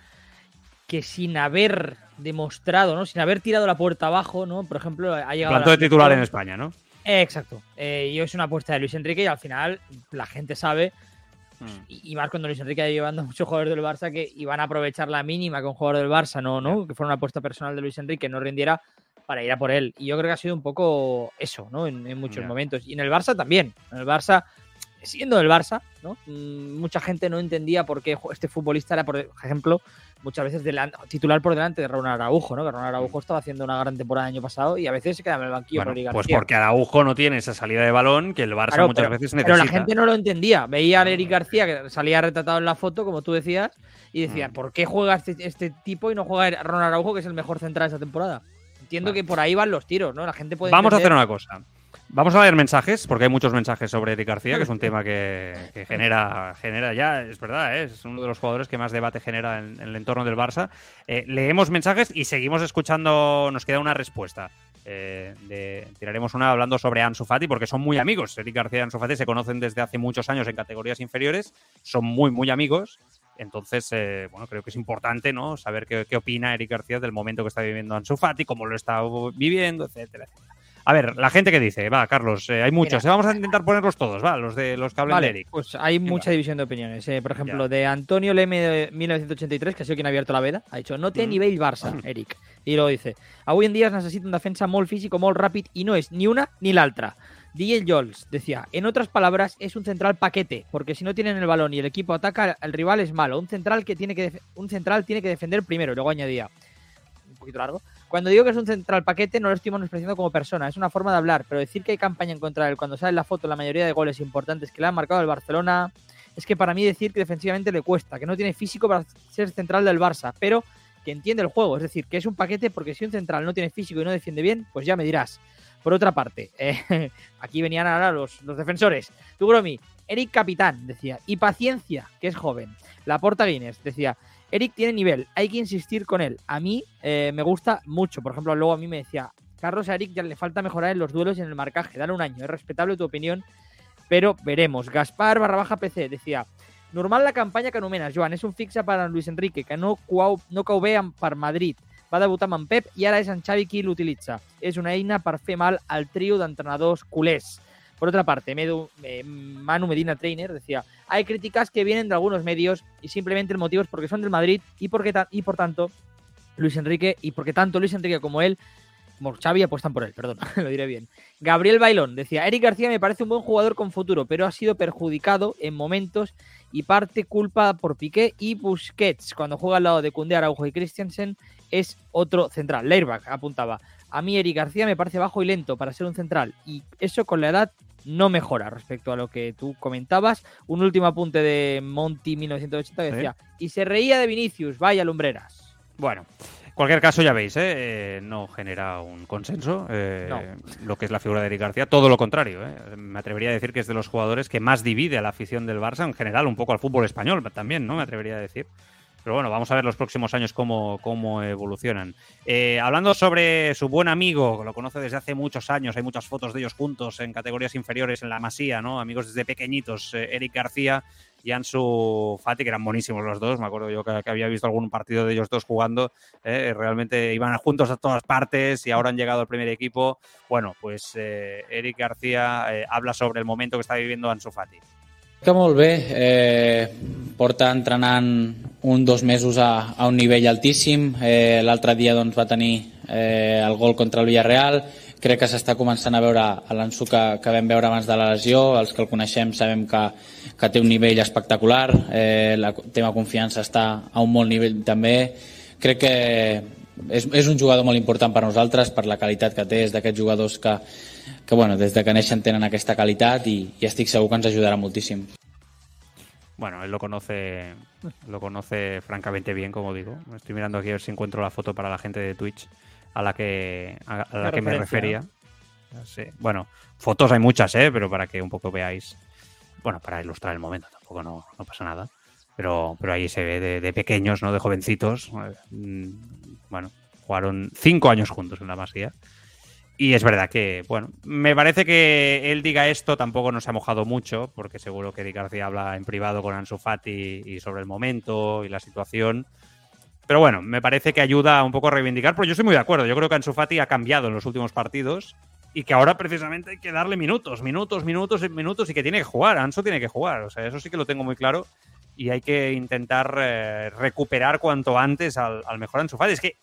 que sin haber demostrado, ¿no? Sin haber tirado la puerta abajo, ¿no? Por ejemplo, ha llegado Plantó la de titular en. España, ¿no? Exacto. Eh, y es una apuesta de Luis Enrique y al final la gente sabe, Mm. y y más cuando Luis Enrique ha llevando a muchos jugadores del Barça que iban a aprovechar la mínima que un jugador del Barça no, ¿no? Que fuera una apuesta personal de Luis Enrique no rindiera para ir a por él. Y yo creo que ha sido un poco eso, ¿no? En, en muchos momentos. Y en el Barça también. En el Barça, siendo del Barça, ¿no? Mm, Mucha gente no entendía por qué este futbolista era, por ejemplo, muchas veces titular por delante de Ronald Araujo, ¿no? Que Ronald Araujo estaba haciendo una gran temporada el año pasado y a veces se queda en el banquillo Bueno, por Eric pues García. porque Araujo no tiene esa salida de balón que el Barça Claro, muchas pero- veces Pero necesita. la gente no lo entendía. Veía a Eric García que salía retratado en la foto, como tú decías, y decía, Mm. ¿por qué juega este, este tipo y no juega Ronald Araujo, que es el mejor central de esta temporada? Entiendo que por ahí van los tiros, ¿no? La gente puede Vamos a hacer una cosa. Vamos a leer mensajes, porque hay muchos mensajes sobre Eric García, que es un tema que, que genera, genera ya, es verdad, ¿eh? es uno de los jugadores que más debate genera en, en el entorno del Barça. Eh, leemos mensajes y seguimos escuchando, nos queda una respuesta. Eh, de- tiraremos una hablando sobre Ansu Fati, porque son muy amigos. Eric García y Ansu Fati se conocen desde hace muchos años en categorías inferiores, son muy, muy amigos. Entonces, eh, bueno, creo que es importante ¿no? saber qué, qué opina Eric García del momento que está viviendo Ansu Fati, cómo lo está viviendo, etcétera, etcétera. A ver, la gente que dice, va, Carlos, eh, hay muchos. Mira. Vamos a intentar ponerlos todos, va, los de los que hablen Vale, de Eric. pues hay mucha división de opiniones. eh. Por ejemplo, Ya. de Antonio Leme de 1983, que ha sido quien ha abierto la veda, ha dicho, no té Mm. nivell Barça, Eric. I luego dice, avui en dia es necessita un defensa molt físico, molt ràpid, y no es ni una ni la otra. DJ Jols decía, en otras palabras, es un central paquete, porque si no tienen el balón y el equipo ataca, el rival es malo. Un central que tiene que un central tiene que defender primero. Y luego añadía, un poquito largo, cuando digo que es un central paquete, no lo estoy menospreciando como persona, es una forma de hablar, pero decir que hay campaña en contra de él cuando sale la foto la mayoría de goles importantes que le han marcado el Barcelona, es que para mí decir que defensivamente le cuesta, que no tiene físico para ser central del Barça, pero que entiende el juego, es decir, que es un paquete porque si un central no tiene físico y no defiende bien, pues ya me dirás. Por otra parte, eh, aquí venían ahora los, los defensores. Tugromi, Eric Capitán, decía, y paciencia, que es joven. La Porta Guinness, decía, Eric tiene nivel, hay que insistir con él. A mí eh, me gusta mucho. Por ejemplo, luego a mí me decía, Carlos a Eric ya le falta mejorar en los duelos y en el marcaje. Dale un año, es respetable tu opinión, pero veremos. Gaspar barra baja PC decía, normal la campanya que anomenes, Joan, és un fixe per a Luis Enrique, que no, no cau bé per Madrid. Va debutar amb Pep i ara és en Xavi qui l'utilitza. És una eina per mal al trio d'entrenadors culers. Por otra parte, Medu- eh, Manu Medina Trainer decía, hay críticas que vienen de algunos medios y simplemente el motivo es porque son del Madrid y, porque y por tanto Luis Enrique y porque tanto Luis Enrique como él, como Xavi apuestan por él, perdón, lo diré bien. Gabriel Bailón decía, Eric García me parece un buen jugador con futuro, pero ha sido perjudicado en momentos y parte culpa por Piqué y Busquets. Cuando juega al lado de Koundé, Araujo y Christensen es otro central. Leirbach apuntaba, a mí Eric García me parece bajo y lento para ser un central y eso con la edad no mejora respecto a lo que tú comentabas. Un último apunte de Monty 1980 que decía, y se reía de Vinicius, vaya lumbreras. Bueno, en cualquier caso ya veis, ¿eh? Eh, no genera un consenso eh, No. lo que es la figura de Eric García, todo lo contrario. ¿eh? Me atrevería a decir que es de los jugadores que más divide a la afición del Barça, en general, un poco al fútbol español también, ¿no? Me atrevería a decir. Pero bueno, vamos a ver los próximos años cómo, cómo evolucionan. Eh, hablando sobre su buen amigo, lo conoce desde hace muchos años, hay muchas fotos de ellos juntos en categorías inferiores en la Masía, ¿no? Amigos desde pequeñitos, eh, Eric García y Ansu Fati, que eran buenísimos los dos. Me acuerdo yo que, que había visto algún partido de ellos dos jugando. eh, realmente iban juntos a todas partes y ahora han llegado al primer equipo. Bueno, pues eh, Eric García eh, habla sobre el momento que está viviendo Ansu Fati. Que molt bé, eh, porta entrenant un dos mesos a, a un nivell altíssim. Eh, L'altre dia doncs, va tenir eh, el gol contra el Villarreal. Crec que s'està començant a veure l'Ansu que, que vam veure abans de la lesió, els que el coneixem sabem que, que té un nivell espectacular, eh, la tema confiança està a un molt nivell també, crec que és, és un jugador molt important per nosaltres, per la qualitat que té, és d'aquests jugadors que, que bueno, des de que neixen tenen aquesta qualitat i, i estic segur que ens ajudarà moltíssim. Bueno, él lo conoce, lo conoce francamente bien, como digo. Estoy mirando aquí a ver si encuentro la foto para la gente de Twitch a la que, a, a la que me refería. Sí. Bueno, fotos hay muchas, ¿eh? pero para que un poco veáis. Bueno, para ilustrar el momento, tampoco no, no pasa nada. Pero, pero ahí se ve de, de pequeños, ¿no? De jovencitos. Mm, Bueno, jugaron cinco años juntos en la Masía. Y es verdad que, bueno, me parece que él diga esto tampoco nos ha mojado mucho, porque seguro que Di García habla en privado con Ansu Fati y sobre el momento y la situación. Pero bueno, me parece que ayuda un poco a reivindicar, pero yo estoy muy de acuerdo. Yo creo que Ansu Fati ha cambiado en los últimos partidos y que ahora precisamente hay que darle minutos, minutos, minutos, minutos y que tiene que jugar. Ansu tiene que jugar. O sea, eso sí que lo tengo muy claro y hay que intentar eh, recuperar cuanto antes al, al, mejor Ansu Fati. Es que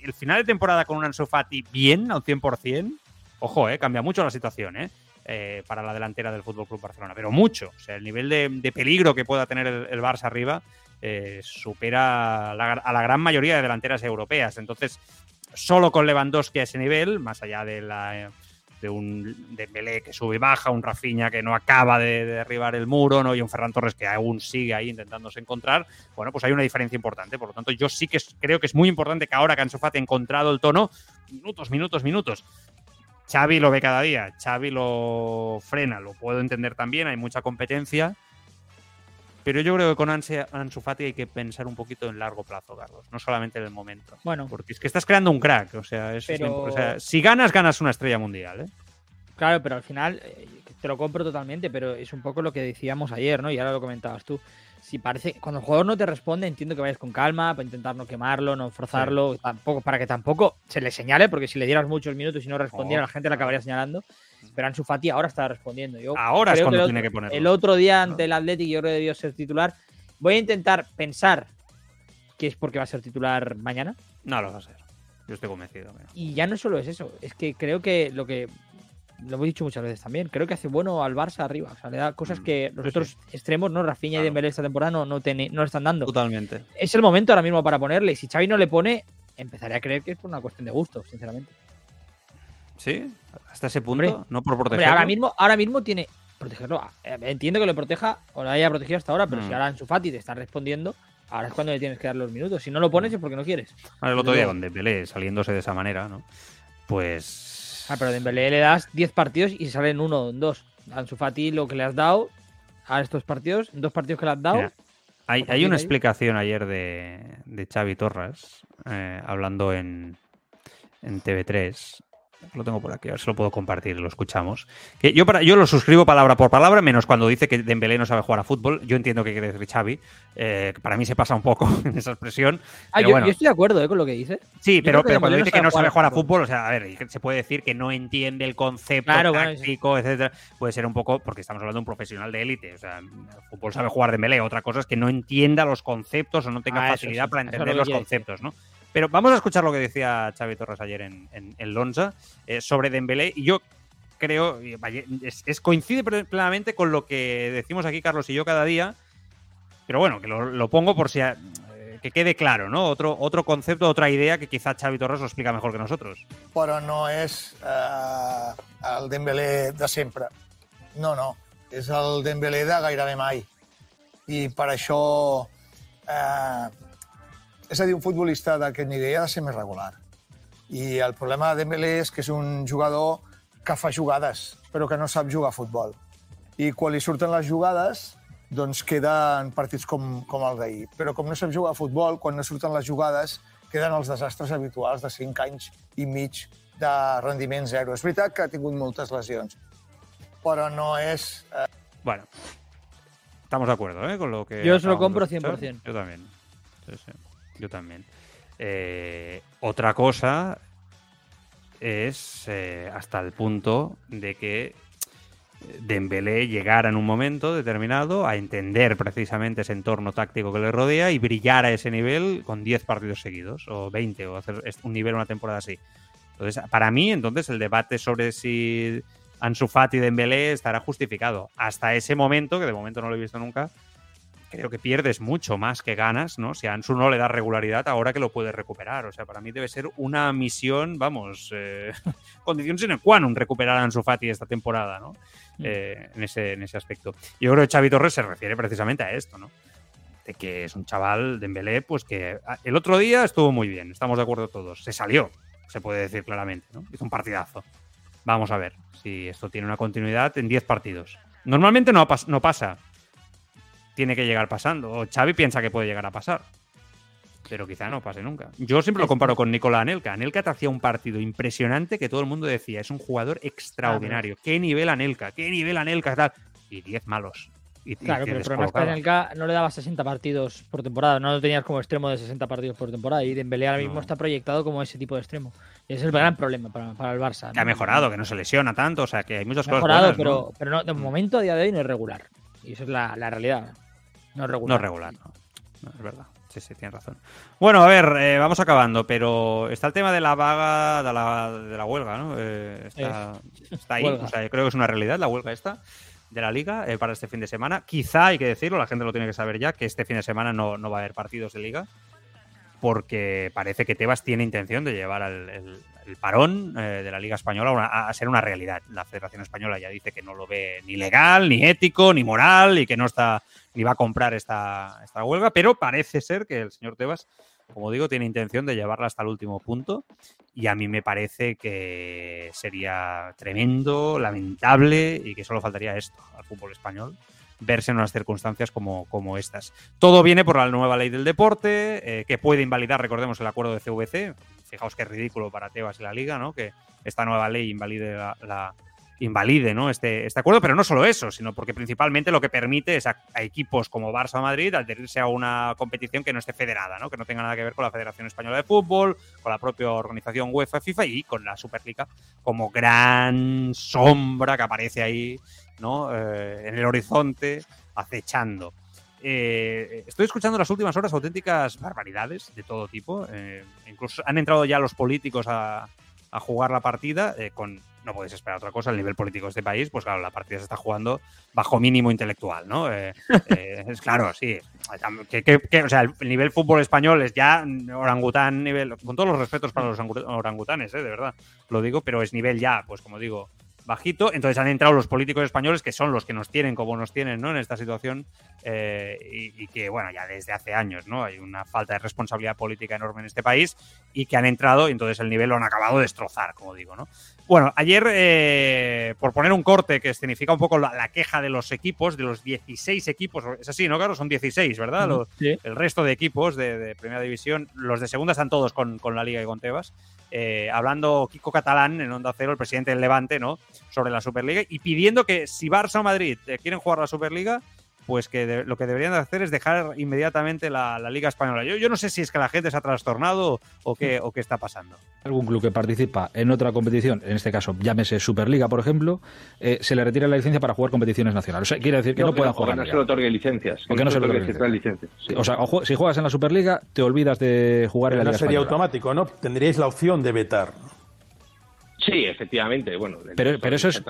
el final de temporada con un Ansu Fati bien, al 100%, ojo, eh, cambia mucho la situación, eh, eh, para la delantera del Fútbol Club Barcelona, pero mucho. O sea, el nivel de, peligro que pueda tener el, el Barça arriba eh, supera a la gran mayoría de delanteras europeas. Entonces, solo con Lewandowski a ese nivel, más allá de la de un Dembélé que sube y baja, un Rafinha que no acaba de, de, derribar el muro, ¿no? y un Ferran Torres que aún sigue ahí intentándose encontrar, bueno, pues hay una diferencia importante. Por lo tanto, yo sí que creo que es muy importante que ahora que Ansu Fati ha encontrado el tono, minutos, minutos, minutos. Xavi lo ve cada día, Xavi lo frena, lo puedo entender también, hay mucha competencia, pero yo creo que con Ansu Fati hay que pensar un poquito en largo plazo, Carlos, no solamente en el momento. Bueno. Porque es que estás creando un crack, o sea, es, Pero... o sea si ganas, ganas una estrella mundial, ¿eh? Claro, pero al final eh, te lo compro totalmente, pero es un poco lo que decíamos ayer, ¿no? Y ahora lo comentabas tú. Si parece, cuando el jugador no te responde, entiendo que vayas con calma, para intentar no quemarlo, no forzarlo, sí. tampoco, para que tampoco se le señale, porque si le dieras muchos minutos y no respondiera, oh. la gente le acabaría señalando. Pero Ansu Fati ahora está respondiendo. Yo ahora es cuando que tiene que ponerlo. El otro día ante el Athletic yo creo que debió ser titular. Voy a intentar pensar que es porque va a ser titular mañana. No lo va a ser. Yo estoy convencido. Mira. Y ya no solo es eso, es que creo que lo que lo hemos dicho muchas veces también, creo que hace bueno al Barça arriba. O sea, le da cosas que los otros sí. extremos, ¿no? Rafinha claro. y Dembélé esta temporada no, no, ten, no le están dando. Totalmente. Es el momento ahora mismo para ponerle. Y si Xavi no le pone, empezaré a creer que es por una cuestión de gusto, sinceramente. ¿Sí? ¿Hasta ese punto? Hombre, no por protegerlo. Hombre, ahora, mismo, ahora mismo tiene. Protegerlo. eh, Entiendo que lo proteja o lo haya protegido hasta ahora, pero Mm. si ahora en su Fati te está respondiendo, ahora es cuando le tienes que dar los minutos. Si no lo pones es porque no quieres. Ahora, el otro día con Dembélé saliéndose de esa manera, ¿no? Pues. Ah, pero a Dembélé le das 10 partidos y salen uno en dos. Ansu Fati lo que le has dado a estos partidos, dos partidos que le has dado. Mira, hay, hay ahí. una explicación ayer de, de Xavi Torres eh, hablando en, en TV3 lo tengo por aquí, a ver si lo puedo compartir, lo escuchamos. Que yo, para, yo lo suscribo palabra por palabra, menos cuando dice que Dembélé no sabe jugar a fútbol. Yo entiendo que quiere decir Xavi. Eh, para mí se pasa un poco en esa expresión. Ah, pero yo, bueno. yo estoy de acuerdo eh, con lo que dice. Sí, pero, pero cuando dice que no sabe jugar a fútbol, o sea, a ver, se puede decir que no entiende el concepto Claro, bueno, sí. táctico, etcétera. Puede ser un poco, porque estamos hablando de un profesional de élite. O sea, el fútbol sabe jugar Dembélé. Otra cosa es que no entienda los conceptos o no tenga Ah, facilidad sí, para entender lo los conceptos, ¿no? Pero vamos a escuchar lo que decía Xavi Torres ayer en, en, Lonza eh, sobre Dembélé. Y yo creo, y es, es coincide ple- plenamente con lo que decimos aquí Carlos y yo cada día. Pero bueno, que lo, pongo por si a- eh, que quede claro, ¿no? Otro, otro concepto, otra idea que quizá Xavi Torres lo explica mejor que nosotros. però no és eh, el Dembélé de sempre. No, no. És el Dembélé de gairebé mai. I per això... Eh, és a dir, un futbolista d'aquest nivell ha de ser més regular. I el problema de Dembélé és que és un jugador que fa jugades, però que no sap jugar a futbol. I quan li surten les jugades, doncs queden partits com, com el d'ahir. Però com no sap jugar a futbol, quan no surten les jugades, queden els desastres habituals de 5 anys i mig de rendiment zero. És veritat que ha tingut moltes lesions, però no és... Eh, Bueno, estamos de acuerdo, ¿eh? Con lo que. Yo se lo compro escuchar. 100%. Yo también. Sí, sí. Yo también. Eh, otra cosa es eh, hasta el punto de que Dembélé llegara en un momento determinado a entender precisamente ese entorno táctico que le rodea y brillar a ese nivel con 10 partidos seguidos, o 20, o hacer un nivel una temporada así. Entonces, para mí, entonces, el debate sobre si Ansu Fati Dembélé estará justificado. Hasta ese momento, que de momento no lo he visto nunca, creo que pierdes mucho más que ganas, ¿no? Si a Ansu no le da regularidad, ahora que lo puedes recuperar. O sea, para mí debe ser una misión, vamos, eh, condición sine qua non recuperar a Ansu Fati esta temporada, ¿no? Mm. Eh, en, ese, en ese aspecto. Yo creo que Xavi Torres se refiere precisamente a esto, ¿no? De que es un chaval de Embelé, pues que ah, el otro día estuvo muy bien, estamos de acuerdo todos. Se salió, se puede decir claramente, ¿no? Hizo un partidazo. Vamos a ver si esto tiene una continuidad en 10 partidos. Normalmente no, pas- no pasa. Tiene que llegar pasando. O Xavi piensa que puede llegar a pasar. Pero quizá no pase nunca. Yo siempre lo comparo con Nicolás Anelka. Anelka te hacía un partido impresionante que todo el mundo decía, es un jugador extraordinario. ¿Qué nivel Anelka? ¿Qué nivel Anelka? Tal. Y 10 malos. Y, Claro, pero el problema es que. Anelka no le daba 60 partidos por temporada, no lo tenías como extremo de 60 partidos por temporada y Dembélé ahora mismo No. está proyectado como ese tipo de extremo. Y ese es el gran problema para, para el Barça. Que ha mejorado, que no se lesiona tanto. O sea, que hay muchas Ha cosas mejorado, buenas, pero, ¿no? pero no, de momento a día de hoy no es regular. Y eso es la, la realidad. No regular. No es regular, no. No, es verdad. Sí, sí, tienes razón. Bueno, a ver, eh, vamos acabando, pero está el tema de la vaga, de la, de la huelga, ¿no? Eh, está, está ahí, o sea, yo creo que es una realidad la huelga esta de la liga eh, para este fin de semana. Quizá hay que decirlo, la gente lo tiene que saber ya, que este fin de semana no, no va a haber partidos de liga, porque parece que Tebas tiene intención de llevar al- el, el parón eh, de la Liga Española una- a ser una realidad. La Federación Española ya dice que no lo ve ni legal, ni ético, ni moral y que no está ni va a comprar esta, esta huelga, pero parece ser que el señor Tebas, como digo, tiene intención de llevarla hasta el último punto y a mí me parece que sería tremendo, lamentable y que solo faltaría esto al fútbol español verse en unas circunstancias como, como estas. Todo viene por la nueva ley del deporte, eh, que puede invalidar, recordemos, el acuerdo de CVC. Fijaos qué ridículo para Tebas y la Liga, ¿no? Que esta nueva ley invalide la, invalide ¿no? este, este acuerdo, pero no solo eso, sino porque principalmente lo que permite es a, a equipos como Barça o Madrid adherirse a una competición que no esté federada, ¿no? que no tenga nada que ver con la Federación Española de Fútbol, con la propia organización UEFA, FIFA y con la Superliga como gran sombra que aparece ahí ¿no? Eh, en el horizonte acechando. Eh, estoy escuchando en las últimas horas auténticas barbaridades de todo tipo. eh, incluso han entrado ya los políticos a, a jugar la partida con no podéis esperar otra cosa, el nivel político de este país, pues claro, la partida se está jugando bajo mínimo intelectual, ¿no? Es claro, sí. Que, que- que, o sea, el nivel fútbol español es ya orangután nivel, con todos los respetos para los orangu- orangutanes, eh, de verdad, lo digo, pero es nivel ya, pues como digo, bajito. Entonces han entrado los políticos españoles que son los que nos tienen como nos tienen, ¿no? En esta situación eh, y, y que, bueno, ya desde hace años, ¿no? Hay una falta de responsabilidad política enorme en este país y que han entrado y entonces el nivel lo han acabado de destrozar, como digo, ¿no? Bueno, ayer, eh, por poner un corte que escenifica un poco la, la queja de los equipos, de los 16 equipos, es así, ¿no, Claro, Son 16, ¿verdad? Los- Sí. el resto de equipos de, de Primera División, los de Segunda están todos con, con la Liga y con Tebas. Eh, hablando Kiko Catalán en Onda Cero, el presidente del Levante, ¿no? Sobre la Superliga y pidiendo que si Barça o Madrid eh, quieren jugar la Superliga, pues que de- lo que deberían de hacer es dejar inmediatamente la, la Liga Española. Yo, yo no sé si es que la gente se ha trastornado o qué, o qué está pasando. algún club que participa en otra competición, en este caso llámese Superliga, por ejemplo, eh, se le retira la licencia para jugar competiciones nacionales. O sea, quiere decir que no, puedan o jugar. no se le otorgue licencias. ¿Por qué no se le otorgue licencias? Sí. O sea, o si juegas en la Superliga, te olvidas de jugar en la no Liga sería Española. automático, ¿no? Tendríais la opción de vetar. Sí, efectivamente. Bueno, Pero- pero eso es-.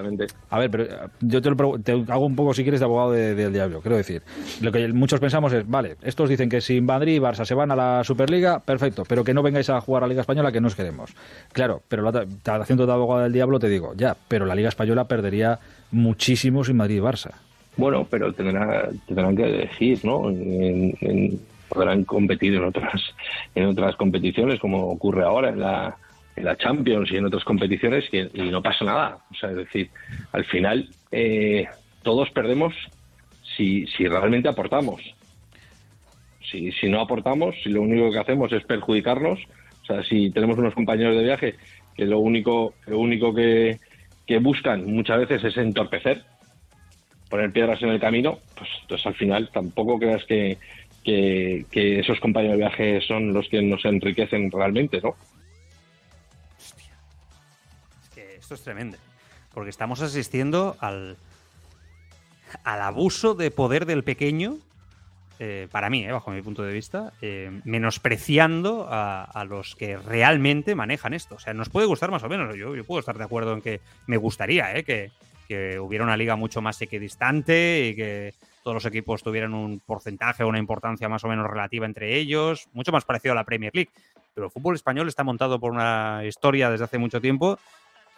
A ver, pero eh, yo te, lo te hago un poco, si quieres, de abogado de- del diablo. Quiero decir, lo que muchos pensamos es, vale, estos dicen que si Madrid y Barça se van a la Superliga, perfecto, pero que no vengáis a jugar a la Liga Española, que no os queremos. Claro, pero la haciendo de abogado del diablo te digo, ya, pero la Liga Española perdería muchísimo sin Madrid y Barça. Bueno, pero tendrá- tendrán que elegir, ¿no? En- en- podrán competir en otras, en otras competiciones, como ocurre ahora en la, en la Champions y en otras competiciones, y, no pasa nada. O sea, es decir, al final eh, todos perdemos si, si realmente aportamos. Si, si no aportamos, si lo único que hacemos es perjudicarnos, o sea, si tenemos unos compañeros de viaje que lo único, lo único que, que buscan muchas veces es entorpecer, poner piedras en el camino, pues entonces al final tampoco creas que, que, que esos compañeros de viaje son los que nos enriquecen realmente, ¿no? Es tremendo. Porque estamos asistiendo al, al abuso de poder del pequeño eh, para mí, eh, bajo mi punto de vista, eh, menospreciando a, los que realmente manejan esto. O sea, nos puede gustar más o menos. Yo, yo puedo estar de acuerdo en que me gustaría que, que hubiera una liga mucho más equidistante y que todos los equipos tuvieran un porcentaje o una importancia más o menos relativa entre ellos, mucho más parecido a la Premier League. Pero el fútbol español está montado por una historia desde hace mucho tiempo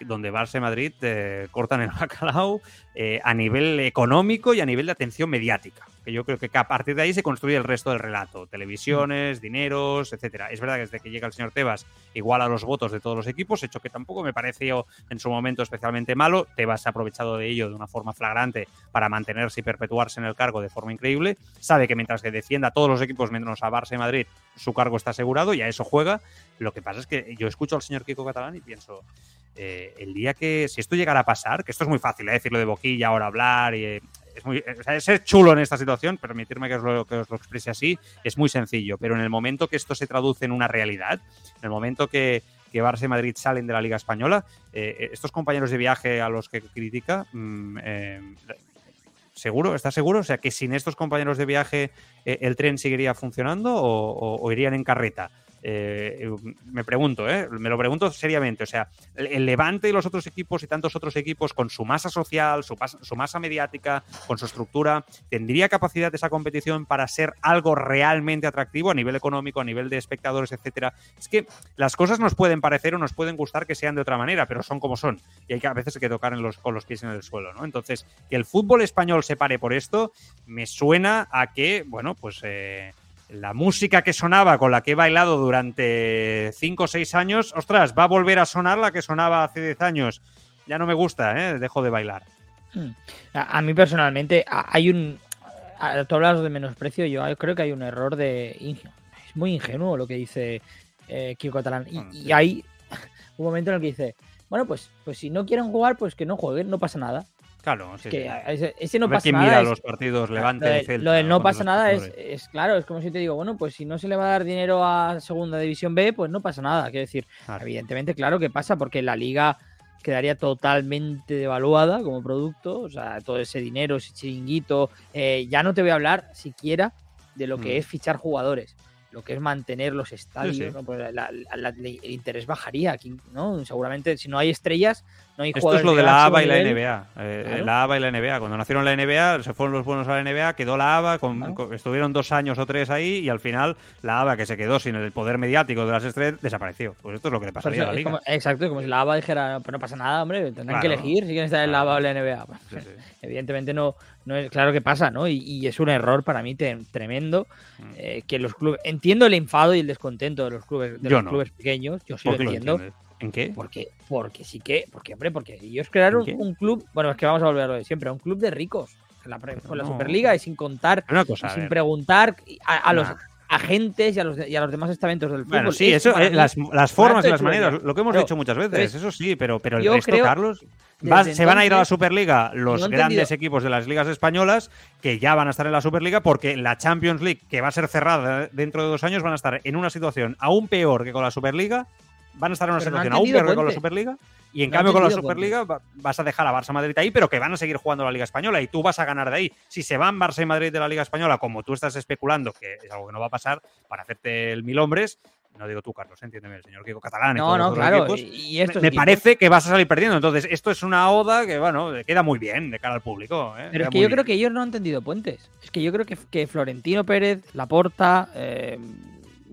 donde Barça y Madrid eh, cortan el bacalao eh, a nivel económico y a nivel de atención mediática. Que yo creo que a partir de ahí se construye el resto del relato. Televisiones, dineros, etcétera. Es verdad que desde que llega el señor Tebas iguala los votos de todos los equipos, hecho que tampoco me pareció en su momento especialmente malo. Tebas se ha aprovechado de ello de una forma flagrante para mantenerse y perpetuarse en el cargo de forma increíble. Sabe que mientras que defienda a todos los equipos menos a Barça y Madrid, su cargo está asegurado y a eso juega. Lo que pasa es que yo escucho al señor Kiko Catalán y pienso, eh, el día que, si esto llegara a pasar, que esto es muy fácil, ¿eh? decirlo de boquilla, ahora hablar, y, eh, es, muy, chulo en esta situación, permitirme que os, lo, que os lo exprese así, es muy sencillo, pero en el momento que esto se traduce en una realidad, en el momento que, que Barça y Madrid salen de la Liga Española, eh, estos compañeros de viaje a los que critica, mmm, ¿seguro? ¿Estás seguro? O sea, que sin estos compañeros de viaje el tren seguiría funcionando o irían en carreta. Eh, me pregunto, ¿eh? me lo pregunto seriamente. O sea, el Levante y los otros equipos y tantos otros equipos con su masa social, su, su, masa mediática, con su estructura, ¿tendría capacidad esa competición para ser algo realmente atractivo a nivel económico, a nivel de espectadores, etcétera? Es que las cosas nos pueden parecer o nos pueden gustar que sean de otra manera, pero son como son. Y hay que a veces que tocar en los, con los pies en el suelo, ¿no? Entonces, que el fútbol español se pare por esto, me suena a que, bueno, pues. Eh, la música que sonaba, con la que he bailado durante 5 o 6 años, ostras, va a volver a sonar la que sonaba hace 10 años. Ya no me gusta, ¿eh? dejo de bailar. A, a mí personalmente hay un... Tú hablas de menosprecio, yo creo que hay un error de... Es muy ingenuo lo que dice eh, Kiko Catalán. Y, y, hay un momento en el que dice, bueno, pues, pues si no quieren jugar, pues que no jueguen, no pasa nada. Claro, sí, que. Ese, ese, no pasa nada. mira es, los partidos Levante lo de, Celta, lo de no pasa nada es, es, claro, es como si te digo, bueno, pues si no se le va a dar dinero a Segunda División B, pues no pasa nada. Quiero decir, claro. evidentemente, claro que pasa, porque la liga quedaría totalmente devaluada como producto, o sea, todo ese dinero, ese chiringuito, eh, ya no te voy a hablar siquiera de lo que mm. es fichar jugadores lo que es mantener los estadios, sí, sí. ¿no? pues la, la, la, el interés bajaría aquí, ¿no? Seguramente si no hay estrellas, no hay Esto es lo de, la ABA y la. NBA. Eh, claro. La ABA y la NBA. Cuando nacieron la NBA, se fueron los buenos a la NBA, quedó la ABA, con, claro. con, estuvieron dos años o tres ahí y al final la ABA, que se quedó sin el poder mediático de las estrellas, desapareció. Pues esto es lo que le pasaría a la liga. Como, exacto, como si la ABA dijera, pues no pasa nada, hombre, tendrán claro. que elegir si quieren estar en la ABA o la NBA. Sí, Evidentemente no, no es claro que pasa, ¿no? Y, y es un error para mí te, tremendo Mm. eh, que los clubes. Entiendo el enfado y el descontento de los clubes, de yo los no. clubes pequeños, yo sí lo entiendo. Lo ¿En qué? Porque, porque sí que, porque, hombre, porque ellos crearon un club, bueno, es que vamos a volver a lo de siempre, un club de ricos, con la, con la Superliga y sin contar, cosa, y sin preguntar a, a los agentes y a, los, y a los demás estamentos del fútbol. Bueno, sí, eso, eh, las, las formas y las maneras, lo que hemos pero, dicho muchas veces, pues, eso sí, pero, pero el resto, creo, Carlos, se van a ir a la Superliga los no grandes equipos de las ligas españolas que ya van a estar en la Superliga porque la Champions League, que va a ser cerrada dentro de dos años, van a estar en una situación aún peor que con la Superliga, van a estar en una pero situación no aún peor con la. Superliga. Y en No cambio, con la Superliga va- vas a dejar a Barça Madrid ahí, pero que van a seguir jugando la Liga Española y tú vas a ganar de ahí. Si se van Barça y Madrid de la Liga Española, como tú estás especulando, que es algo que no va a pasar, para hacerte el mil hombres, no digo tú, Carlos, entiéndeme, el señor Kiko Catalán. No, no, claro. equipos, Y, estos me equipos- parece que vas a salir perdiendo. Entonces, esto es una oda que, bueno, queda muy bien de cara al público. ¿eh? Pero es que yo creo que ellos no han entendido puentes. Es que yo creo que, que Florentino Pérez, Laporta, eh,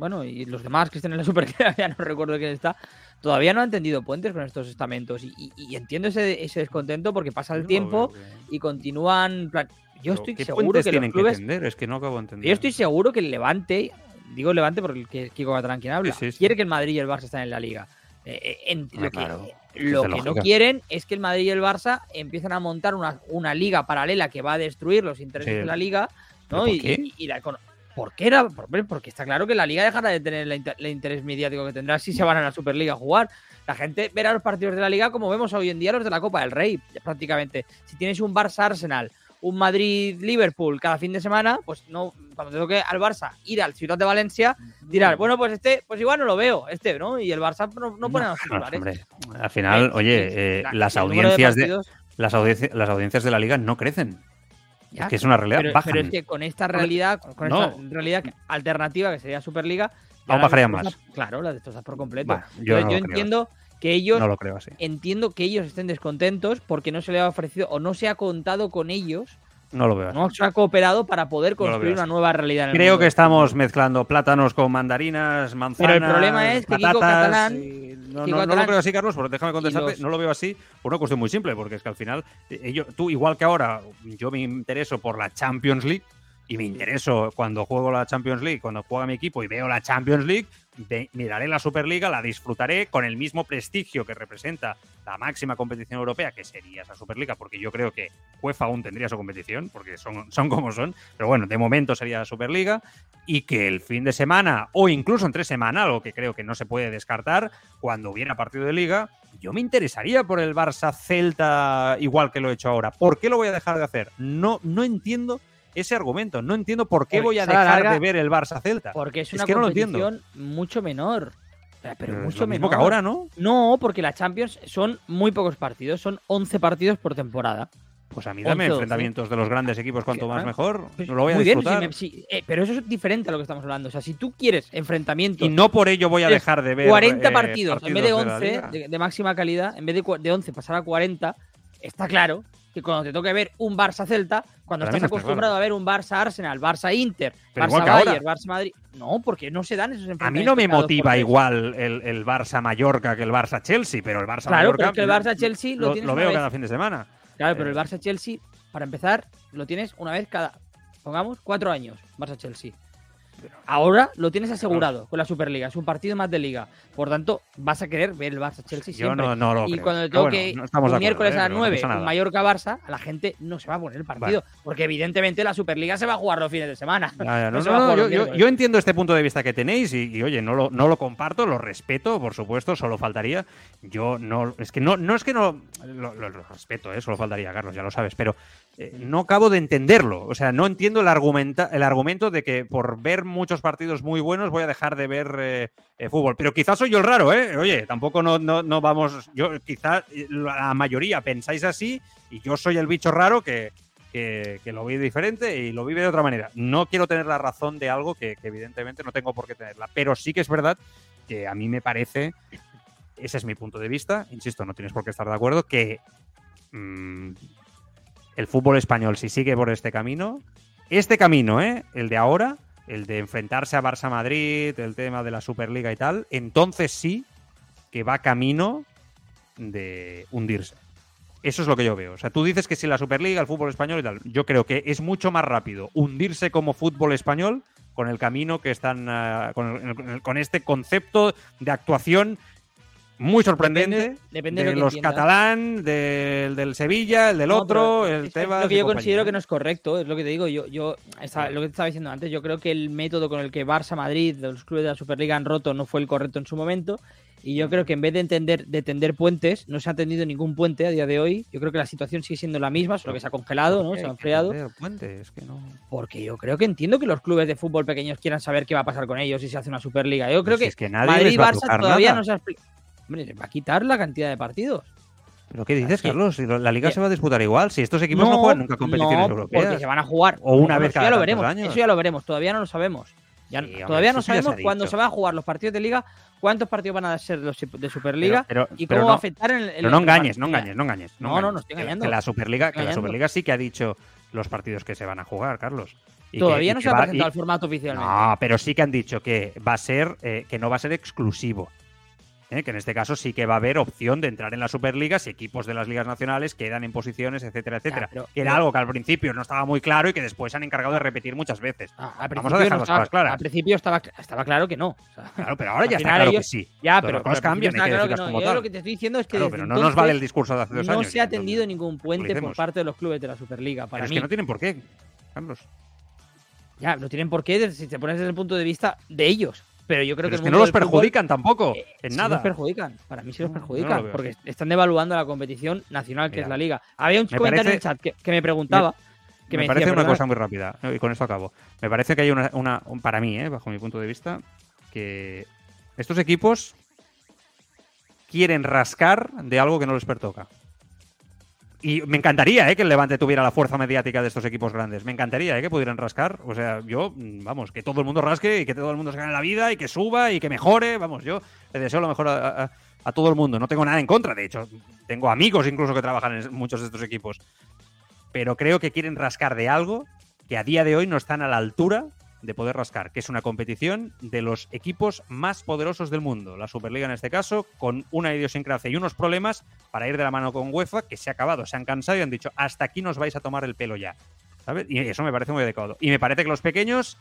bueno, y los demás que estén en la Superliga, ya no recuerdo quién está, todavía no han entendido puentes con estos estamentos. Y, y- y entiendo ese, ese descontento porque pasa el No, tiempo y continúan. plan- Yo estoy ¿qué seguro que tienen los clubes. que entender? Es que no acabo de entender. Yo estoy seguro que el Levante, digo Levante porque Kiko Catalán quien habla, Sí, sí, sí. quiere que el Madrid y el Barça estén en la liga. Eh, eh, en- Ah, lo claro. que, lo no quieren es que el Madrid y el Barça empiecen a montar una, una liga paralela que va a destruir los intereses de la liga. ¿no? ¿Pero por Y, y- y la ¿Por qué era? Por- Porque está claro que la liga dejará de tener el interés mediático que tendrá si se van a la Superliga a jugar. La gente verá los partidos de la liga como vemos hoy en día los de la Copa del Rey, prácticamente. Si tienes un Barça Arsenal, un Madrid Liverpool cada fin de semana, pues no, cuando te toque al Barça ir al Ciudad de Valencia, dirás, bueno, pues este, pues igual no lo veo, este, ¿no? Y el Barça no, no pone a los titulares. al final, oye, eh, la- las de audiencias de, partidos- las, audiencias, las audiencias de la liga no crecen. Ya, es que es una realidad. Pero, bajan. pero es que con esta realidad, con No. esta realidad alternativa que sería Superliga, Aún bajarían más. Claro, la destrozas por completo. Bueno, yo Entonces, no yo lo creo entiendo que ellos No lo creo así. entiendo que ellos estén descontentos porque no se les ha ofrecido o no se ha contado con ellos, No lo veo así. no se ha cooperado para poder No construir veo una nueva realidad. En el Creo mundo que estamos mezclando plátanos con mandarinas, manzanas. Pero el problema es que Kiko Catalán- y No, Kiko no- no lo creo así, Carlos, déjame contestarte. los- No lo veo así por una cuestión muy simple, porque es que al final, eh, ellos, tú, igual que ahora, yo me intereso por la Champions League y me intereso cuando juego la Champions League, cuando juega mi equipo y veo la Champions League, ve- miraré la Superliga, la disfrutaré con el mismo prestigio que representa la máxima competición europea, que sería esa Superliga, porque yo creo que UEFA aún tendría su competición, porque son, son como son, pero bueno, de momento sería Superliga, y que el fin de semana, o incluso entre semana, algo que creo que no se puede descartar, cuando hubiera partido de liga, yo me interesaría por el Barça Celta igual que lo he hecho ahora. ¿Por qué lo voy a dejar de hacer? No, no entiendo ese argumento, no entiendo por qué voy a dejar larga- de ver el Barça Celta. Porque es Es una no lo competición mucho menor. Pero, Pero es mucho que ahora, ¿no? No, porque la Champions son muy pocos partidos, son 11 partidos por temporada. Pues a mí dame 11, enfrentamientos de los grandes equipos cuanto más mejor. Pues No lo voy a muy bien, disfrutar. si me- si- eh, pero eso es diferente a lo que estamos hablando. O sea, si tú quieres enfrentamientos Y no por ello voy a dejar de ver 40 eh, partidos, en vez de la 11 liga. de, de máxima calidad, en vez de, de 11 pasar a 40, está claro que cuando te toque ver un Barça-Celta, cuando Para mí estás no está acostumbrado claro. a ver un Barça-Arsenal, Barça-Inter, Pero igual que Barça-Bayern, ahora. Barça-Madrid... No, porque no se dan esos A enfrentamientos. mí no me motiva igual el, el Barça Mallorca que el Barça Chelsea, pero el Barça Claro, Mallorca pero es que el Barça-Chelsea lo lo, tienes lo una veo vez. cada fin de semana. Claro, pero Eh. el Barça-Chelsea, para empezar, lo tienes una vez cada, pongamos, cuatro años, Barça-Chelsea. Ahora lo tienes asegurado con la Superliga, es un partido más de liga. Por tanto, vas a querer ver el Barça-Chelsea Yo siempre. no, no lo y creo. cuando te Pero toque bueno, no un acuerdo, miércoles ¿eh? a las Pero no 9 pasa un nada. Mallorca-Barça, a la gente no se va a poner el partido. Porque evidentemente la Superliga se va a jugar los fines de semana. No, no, no, yo, entiendo este punto de vista que tenéis y, y, oye, no lo, no lo comparto, lo respeto, por supuesto, solo faltaría. Yo no, es que no, no es que no, lo, lo- lo respeto, ¿eh? solo faltaría, Carlos, ya lo sabes, pero eh, no acabo de entenderlo. O sea, no entiendo el, argumenta, el argumento de que por ver muchos partidos muy buenos voy a dejar de ver eh, eh, fútbol. Pero quizás soy yo el raro, ¿eh? Oye, tampoco no, no, no vamos, yo quizás la mayoría pensáis así y yo soy el bicho raro que, que, lo vive diferente y lo vive de otra manera. No quiero tener la razón de algo que, que evidentemente no tengo por qué tenerla, pero sí que es verdad que a mí me parece, ese es mi punto de vista, insisto, no tienes por qué estar de acuerdo, que mm, el fútbol español, si sigue por este camino, este camino, ¿eh? el de ahora, el de enfrentarse a Barça Madrid, el tema de la Superliga y tal, entonces sí que va camino de hundirse. Eso es lo que yo veo. O sea, tú dices que si la Superliga, el fútbol español y tal, yo creo que es mucho más rápido hundirse como fútbol español con el camino que están, ah, con, este concepto de actuación muy sorprendente Depende- depende de de lo que los catalán, del, del Sevilla, el del No, otro, el Tebas Lo que yo compañía. considero que no es correcto, es lo que te digo. Yo, yo lo que te estaba diciendo antes, yo creo que el método con el que Barça, Madrid, los clubes de la Superliga han roto no fue el correcto en su momento. Y yo creo que en vez de entender, de tender puentes, no se ha tendido ningún puente a día de hoy. Yo creo que la situación sigue siendo la misma, solo que se ha congelado, ¿no? Se ha enfriado. Puente, es que no. Porque yo creo que entiendo que los clubes de fútbol pequeños quieran saber qué va a pasar con ellos si se hace una Superliga. Yo creo si que, es que nadie Madrid Barça todavía nada. no se ha explicado. Hombre, va a quitar la cantidad de partidos. ¿Pero qué dices, Así- Carlos? Si la liga que- se va a disputar igual. Si estos equipos no, juegan nunca competiciones no, europeas. Porque se van a jugar. O una vez cada ya lo veremos. años. Eso ya lo veremos. Todavía no lo sabemos. Ya- Sí, hombre, todavía no se sabemos cuándo se van a jugar los partidos de liga, cuántos partidos van a ser los de Superliga Pero- pero- y cómo no- va a afectar en el. en Pero no en la engañes, no engañes, no engañes. No, no, engañes. no estoy engañando. Que la Superliga, que la. Superliga sí que ha dicho los partidos que se van a jugar, Carlos. Y Todavía no se ha presentado y- el formato oficialmente. No, pero sí que han dicho que va a ser, eh, que no va a ser exclusivo. ¿Eh? Que en este caso sí que va a haber opción de entrar en la Superliga si equipos de las ligas nacionales quedan en posiciones, etcétera, etcétera. que era algo que al principio no estaba muy claro y que después se han encargado de repetir muchas veces. Ah, al Vamos a dejar no las estaba- cosas claras. Al principio estaba, estaba claro que no. O sea, Claro, pero ahora ya está claro ellos- que sí. Ya, pero, las cosas cambian, principio hay que estaba decirlas claro que como no. Yo tal. lo que te estoy diciendo es que Claro, desde pero no nos vale el discurso de hace dos no años. se ha tendido ningún puente por parte de los clubes de la Superliga. Para Pero es mí, que no tienen por qué, Carlos. ya, no tienen por qué si te pones desde el punto de vista de ellos. Pero yo creo Pero que es que no los fútbol- perjudican tampoco, Eh, en sí nada. los perjudican, para mí sí los No, yo no perjudican, lo porque están devaluando la competición nacional que Mira, es la liga. Había un me comentario en el chat que, que me preguntaba, que me, me parece decía, una "Perdona, cosa muy rápida, y con esto acabo. Me parece que hay una, una- un- para mí, eh, bajo mi punto de vista, que estos equipos quieren rascar de algo que no les pertoca. Y me encantaría ¿eh? que el Levante tuviera la fuerza mediática de estos equipos grandes. Me encantaría ¿eh? que pudieran rascar. O sea, yo, mm, vamos, que todo el mundo rasque y que todo el mundo se gane la vida y que suba y que mejore. Vamos, yo le deseo lo mejor a, a- a todo el mundo. No tengo nada en contra, de hecho. Tengo amigos incluso que trabajan en muchos de estos equipos. Pero creo que quieren rascar de algo que a día de hoy no están a la altura de poder rascar, que es una competición de los equipos más poderosos del mundo. La Superliga en este caso, con una idiosincrasia y unos problemas para ir de la mano con UEFA, que se ha acabado, se han cansado y han dicho, hasta aquí nos vais a tomar el pelo ya. ¿Sabes? Y eso me parece muy adecuado. Y me parece que los pequeños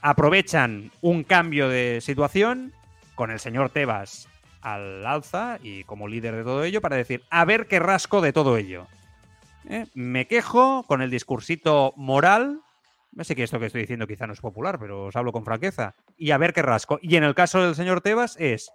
aprovechan un cambio de situación con el señor Tebas al alza y como líder de todo ello para decir, a ver qué rasco de todo ello. ¿Eh? Me quejo con el discursito moral. No sé que esto que estoy diciendo quizá no es popular, pero os hablo con franqueza. Y a ver qué rasco. Y en el caso del señor Tebas es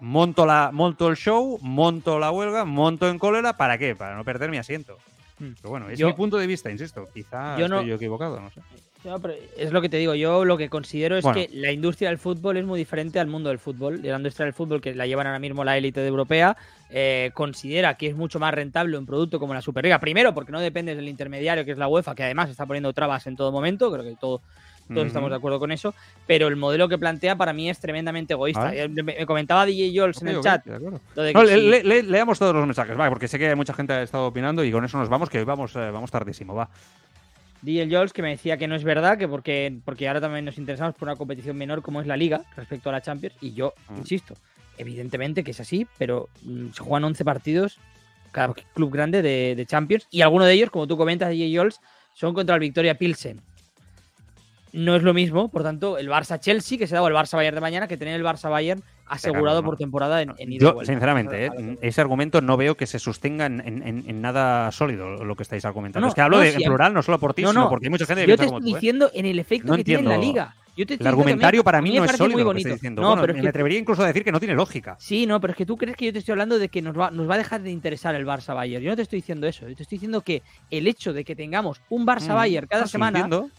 monto, la, monto el show, monto la huelga, monto en cólera. ¿Para qué? Para no perder mi asiento. Pero bueno, es Yo- mi punto de vista, insisto. Quizá Yo no- estoy yo equivocado, no sé. No, pero es lo que te digo. Yo lo que considero es Bueno. que la industria del fútbol es muy diferente al mundo del fútbol. La industria del fútbol, que la llevan ahora mismo la élite europea, eh, considera que es mucho más rentable un producto como la Superliga. Primero, porque no dependes del intermediario, que es la UEFA, que además está poniendo trabas en todo momento. Creo que todo, todos estamos de acuerdo con eso. Pero el modelo que plantea para mí es tremendamente egoísta. Vale. Eh, Me, me comentaba DJ Jols en el chat. de No, que le- si- le- le- leamos todos los mensajes, va, porque sé que mucha gente ha estado opinando y con eso nos vamos, que hoy vamos, eh, vamos tardísimo, va. DJ Jols que me decía que no es verdad, que porque, porque ahora también nos interesamos por una competición menor como es la Liga respecto a la Champions. Y yo, Mm. insisto, evidentemente que es así, pero mm, se juegan 11 partidos cada club grande de, de Champions. Y alguno de ellos, como tú comentas, DJ Jols, son contra el Victoria Pilsen. No es lo mismo, por tanto, el Barça-Chelsea, que se da o el Barça-Bayern de mañana, que tener el Barça-Bayern asegurado no. por temporada en, en Yo, sinceramente, eh, ese argumento no veo que se sostenga en, en- en- en nada sólido lo que estáis argumentando. No, es que hablo no, de, en plural, no solo por ti, No, sino no. porque hay mucha gente que Yo te como estoy tú. ¿eh? diciendo en el efecto No que tiene en la liga. Yo te El argumentario para mí no es sólido lo que diciendo. No, Bueno, pero es me que atrevería incluso a decir que no tiene lógica. Sí, no, pero es que tú crees que yo te estoy hablando de que nos va, nos va a dejar de interesar el Barça Bayern. Yo no te estoy diciendo eso. Yo te estoy diciendo que el hecho de que tengamos un Barça Mm, Bayern cada no, sí, semana entiendo.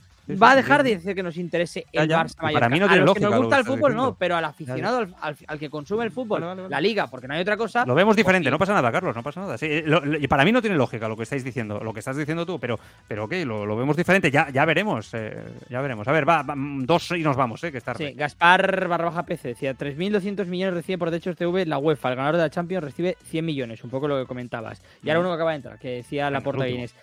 Va a dejar de decir que nos interese el ya. Barça Bayern. Para mí no a tiene que lógica nos lo gusta que el fútbol no, pero al aficionado, al, al- al que consume el fútbol, Vale, vale, vale. la liga, porque no hay otra cosa. Lo vemos pues diferente, no pasa nada, Carlos, no pasa nada. Sí, eh, lo- lo- y para mí no tiene lógica lo que estáis diciendo, lo que estás diciendo tú, pero, pero ok, lo, lo vemos diferente, ya, ya veremos, eh, ya veremos. A ver, va, va, mm, dos y nos vamos, eh, que es tarde. Sí, Gaspar barra baja PC decía 3.200 millones recibe por derechos TV la UEFA, el ganador de la Champions recibe 100 millones, un poco lo que comentabas. Y ahora uno que acaba de entrar, que decía la porta. Guinness.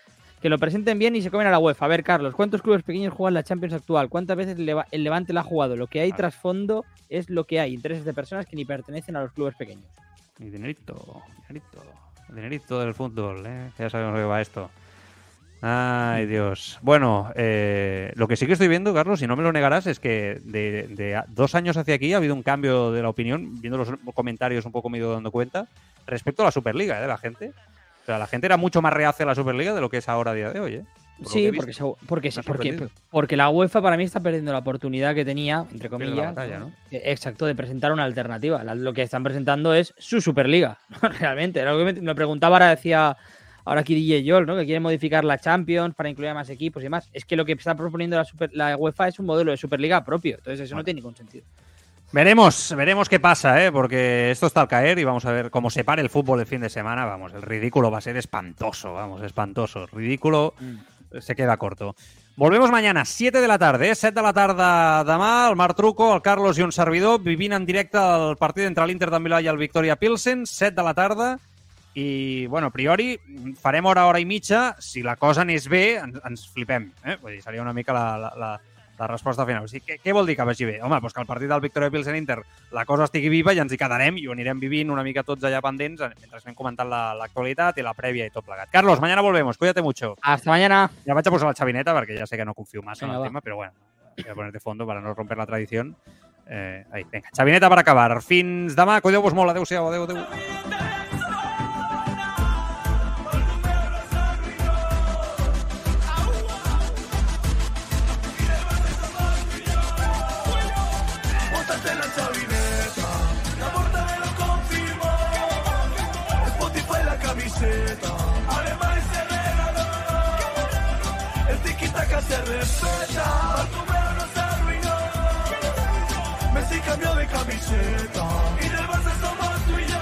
Que lo presenten bien y se comen a la UEFA. A ver, Carlos, ¿cuántos clubes pequeños juegan la Champions actual? ¿Cuántas veces el Leva- el Levante la ha jugado? Lo que hay Vale. trasfondo es lo que hay. Intereses de personas que ni pertenecen a los clubes pequeños. Y dinerito, dinerito, dinerito del fútbol, ¿eh? Ya sabemos que va esto. Ay, Dios. Bueno, eh, lo que sí que estoy viendo, Carlos, y no me lo negarás, es que de, dos años hacia aquí ha habido un cambio de la opinión, viendo los comentarios un poco me he ido dando cuenta, respecto a la Superliga, ¿eh? De la gente. O sea, la gente era mucho más reacia a la Superliga de lo que es ahora a día de hoy, ¿eh? Por Sí, porque, se- porque, porque, porque la UEFA para mí está perdiendo la oportunidad que tenía, entre comillas, batalla, ¿no? eh, exacto, de presentar una alternativa. Lo que están presentando es su Superliga, realmente. Era lo que me, preguntaba ahora, decía ahora aquí DJ Joel, ¿no? que quiere modificar la Champions para incluir a más equipos y demás. Es que lo que está proponiendo la, Super- la UEFA es un modelo de Superliga propio, entonces eso no tiene ningún sentido. Veremos, veremos qué pasa, ¿eh? porque esto está al caer y vamos a ver cómo se pare el fútbol el fin de semana. Vamos, el ridículo va a ser espantoso, vamos, espantoso. Ridículo se queda corto. Volvemos mañana, 7 de la tarda, eh? 7 de la tarda demà, el Marc Truco, el Carlos i un servidor, vivint en directe el partit entre l'Inter de Milà i el Victoria Pilsen, 7 de la tarda, i, bueno, a priori, farem hora, hora i mitja, si la cosa anés bé, ens, ens flipem, eh? Vull dir, seria una mica la, la, la, la resposta final. O sigui, què, què vol dir que vagi bé? Home, doncs que el partit del Victoria Pilsen-Inter la cosa estigui viva i ens hi quedarem i ho anirem vivint una mica tots allà pendents eh, mentre anem comentant la- l'actualitat i la prèvia i tot plegat. Carlos, mañana volvemos, cuídate mucho. Hasta mañana. Ya vaig a posar la chavineta porque ya sé que no confío más en Venga, el va. tema, pero bueno, voy a poner de fondo para no romper la tradición. Eh, ahí, venga, chavineta para acabar. Fins demà, cuideu-vos molt, adeu-siau, adeu, adeu. Bótate se respeta, Bartomeu nos arruinó. Messi cambió de camiseta, y del Barça somos tú y yo.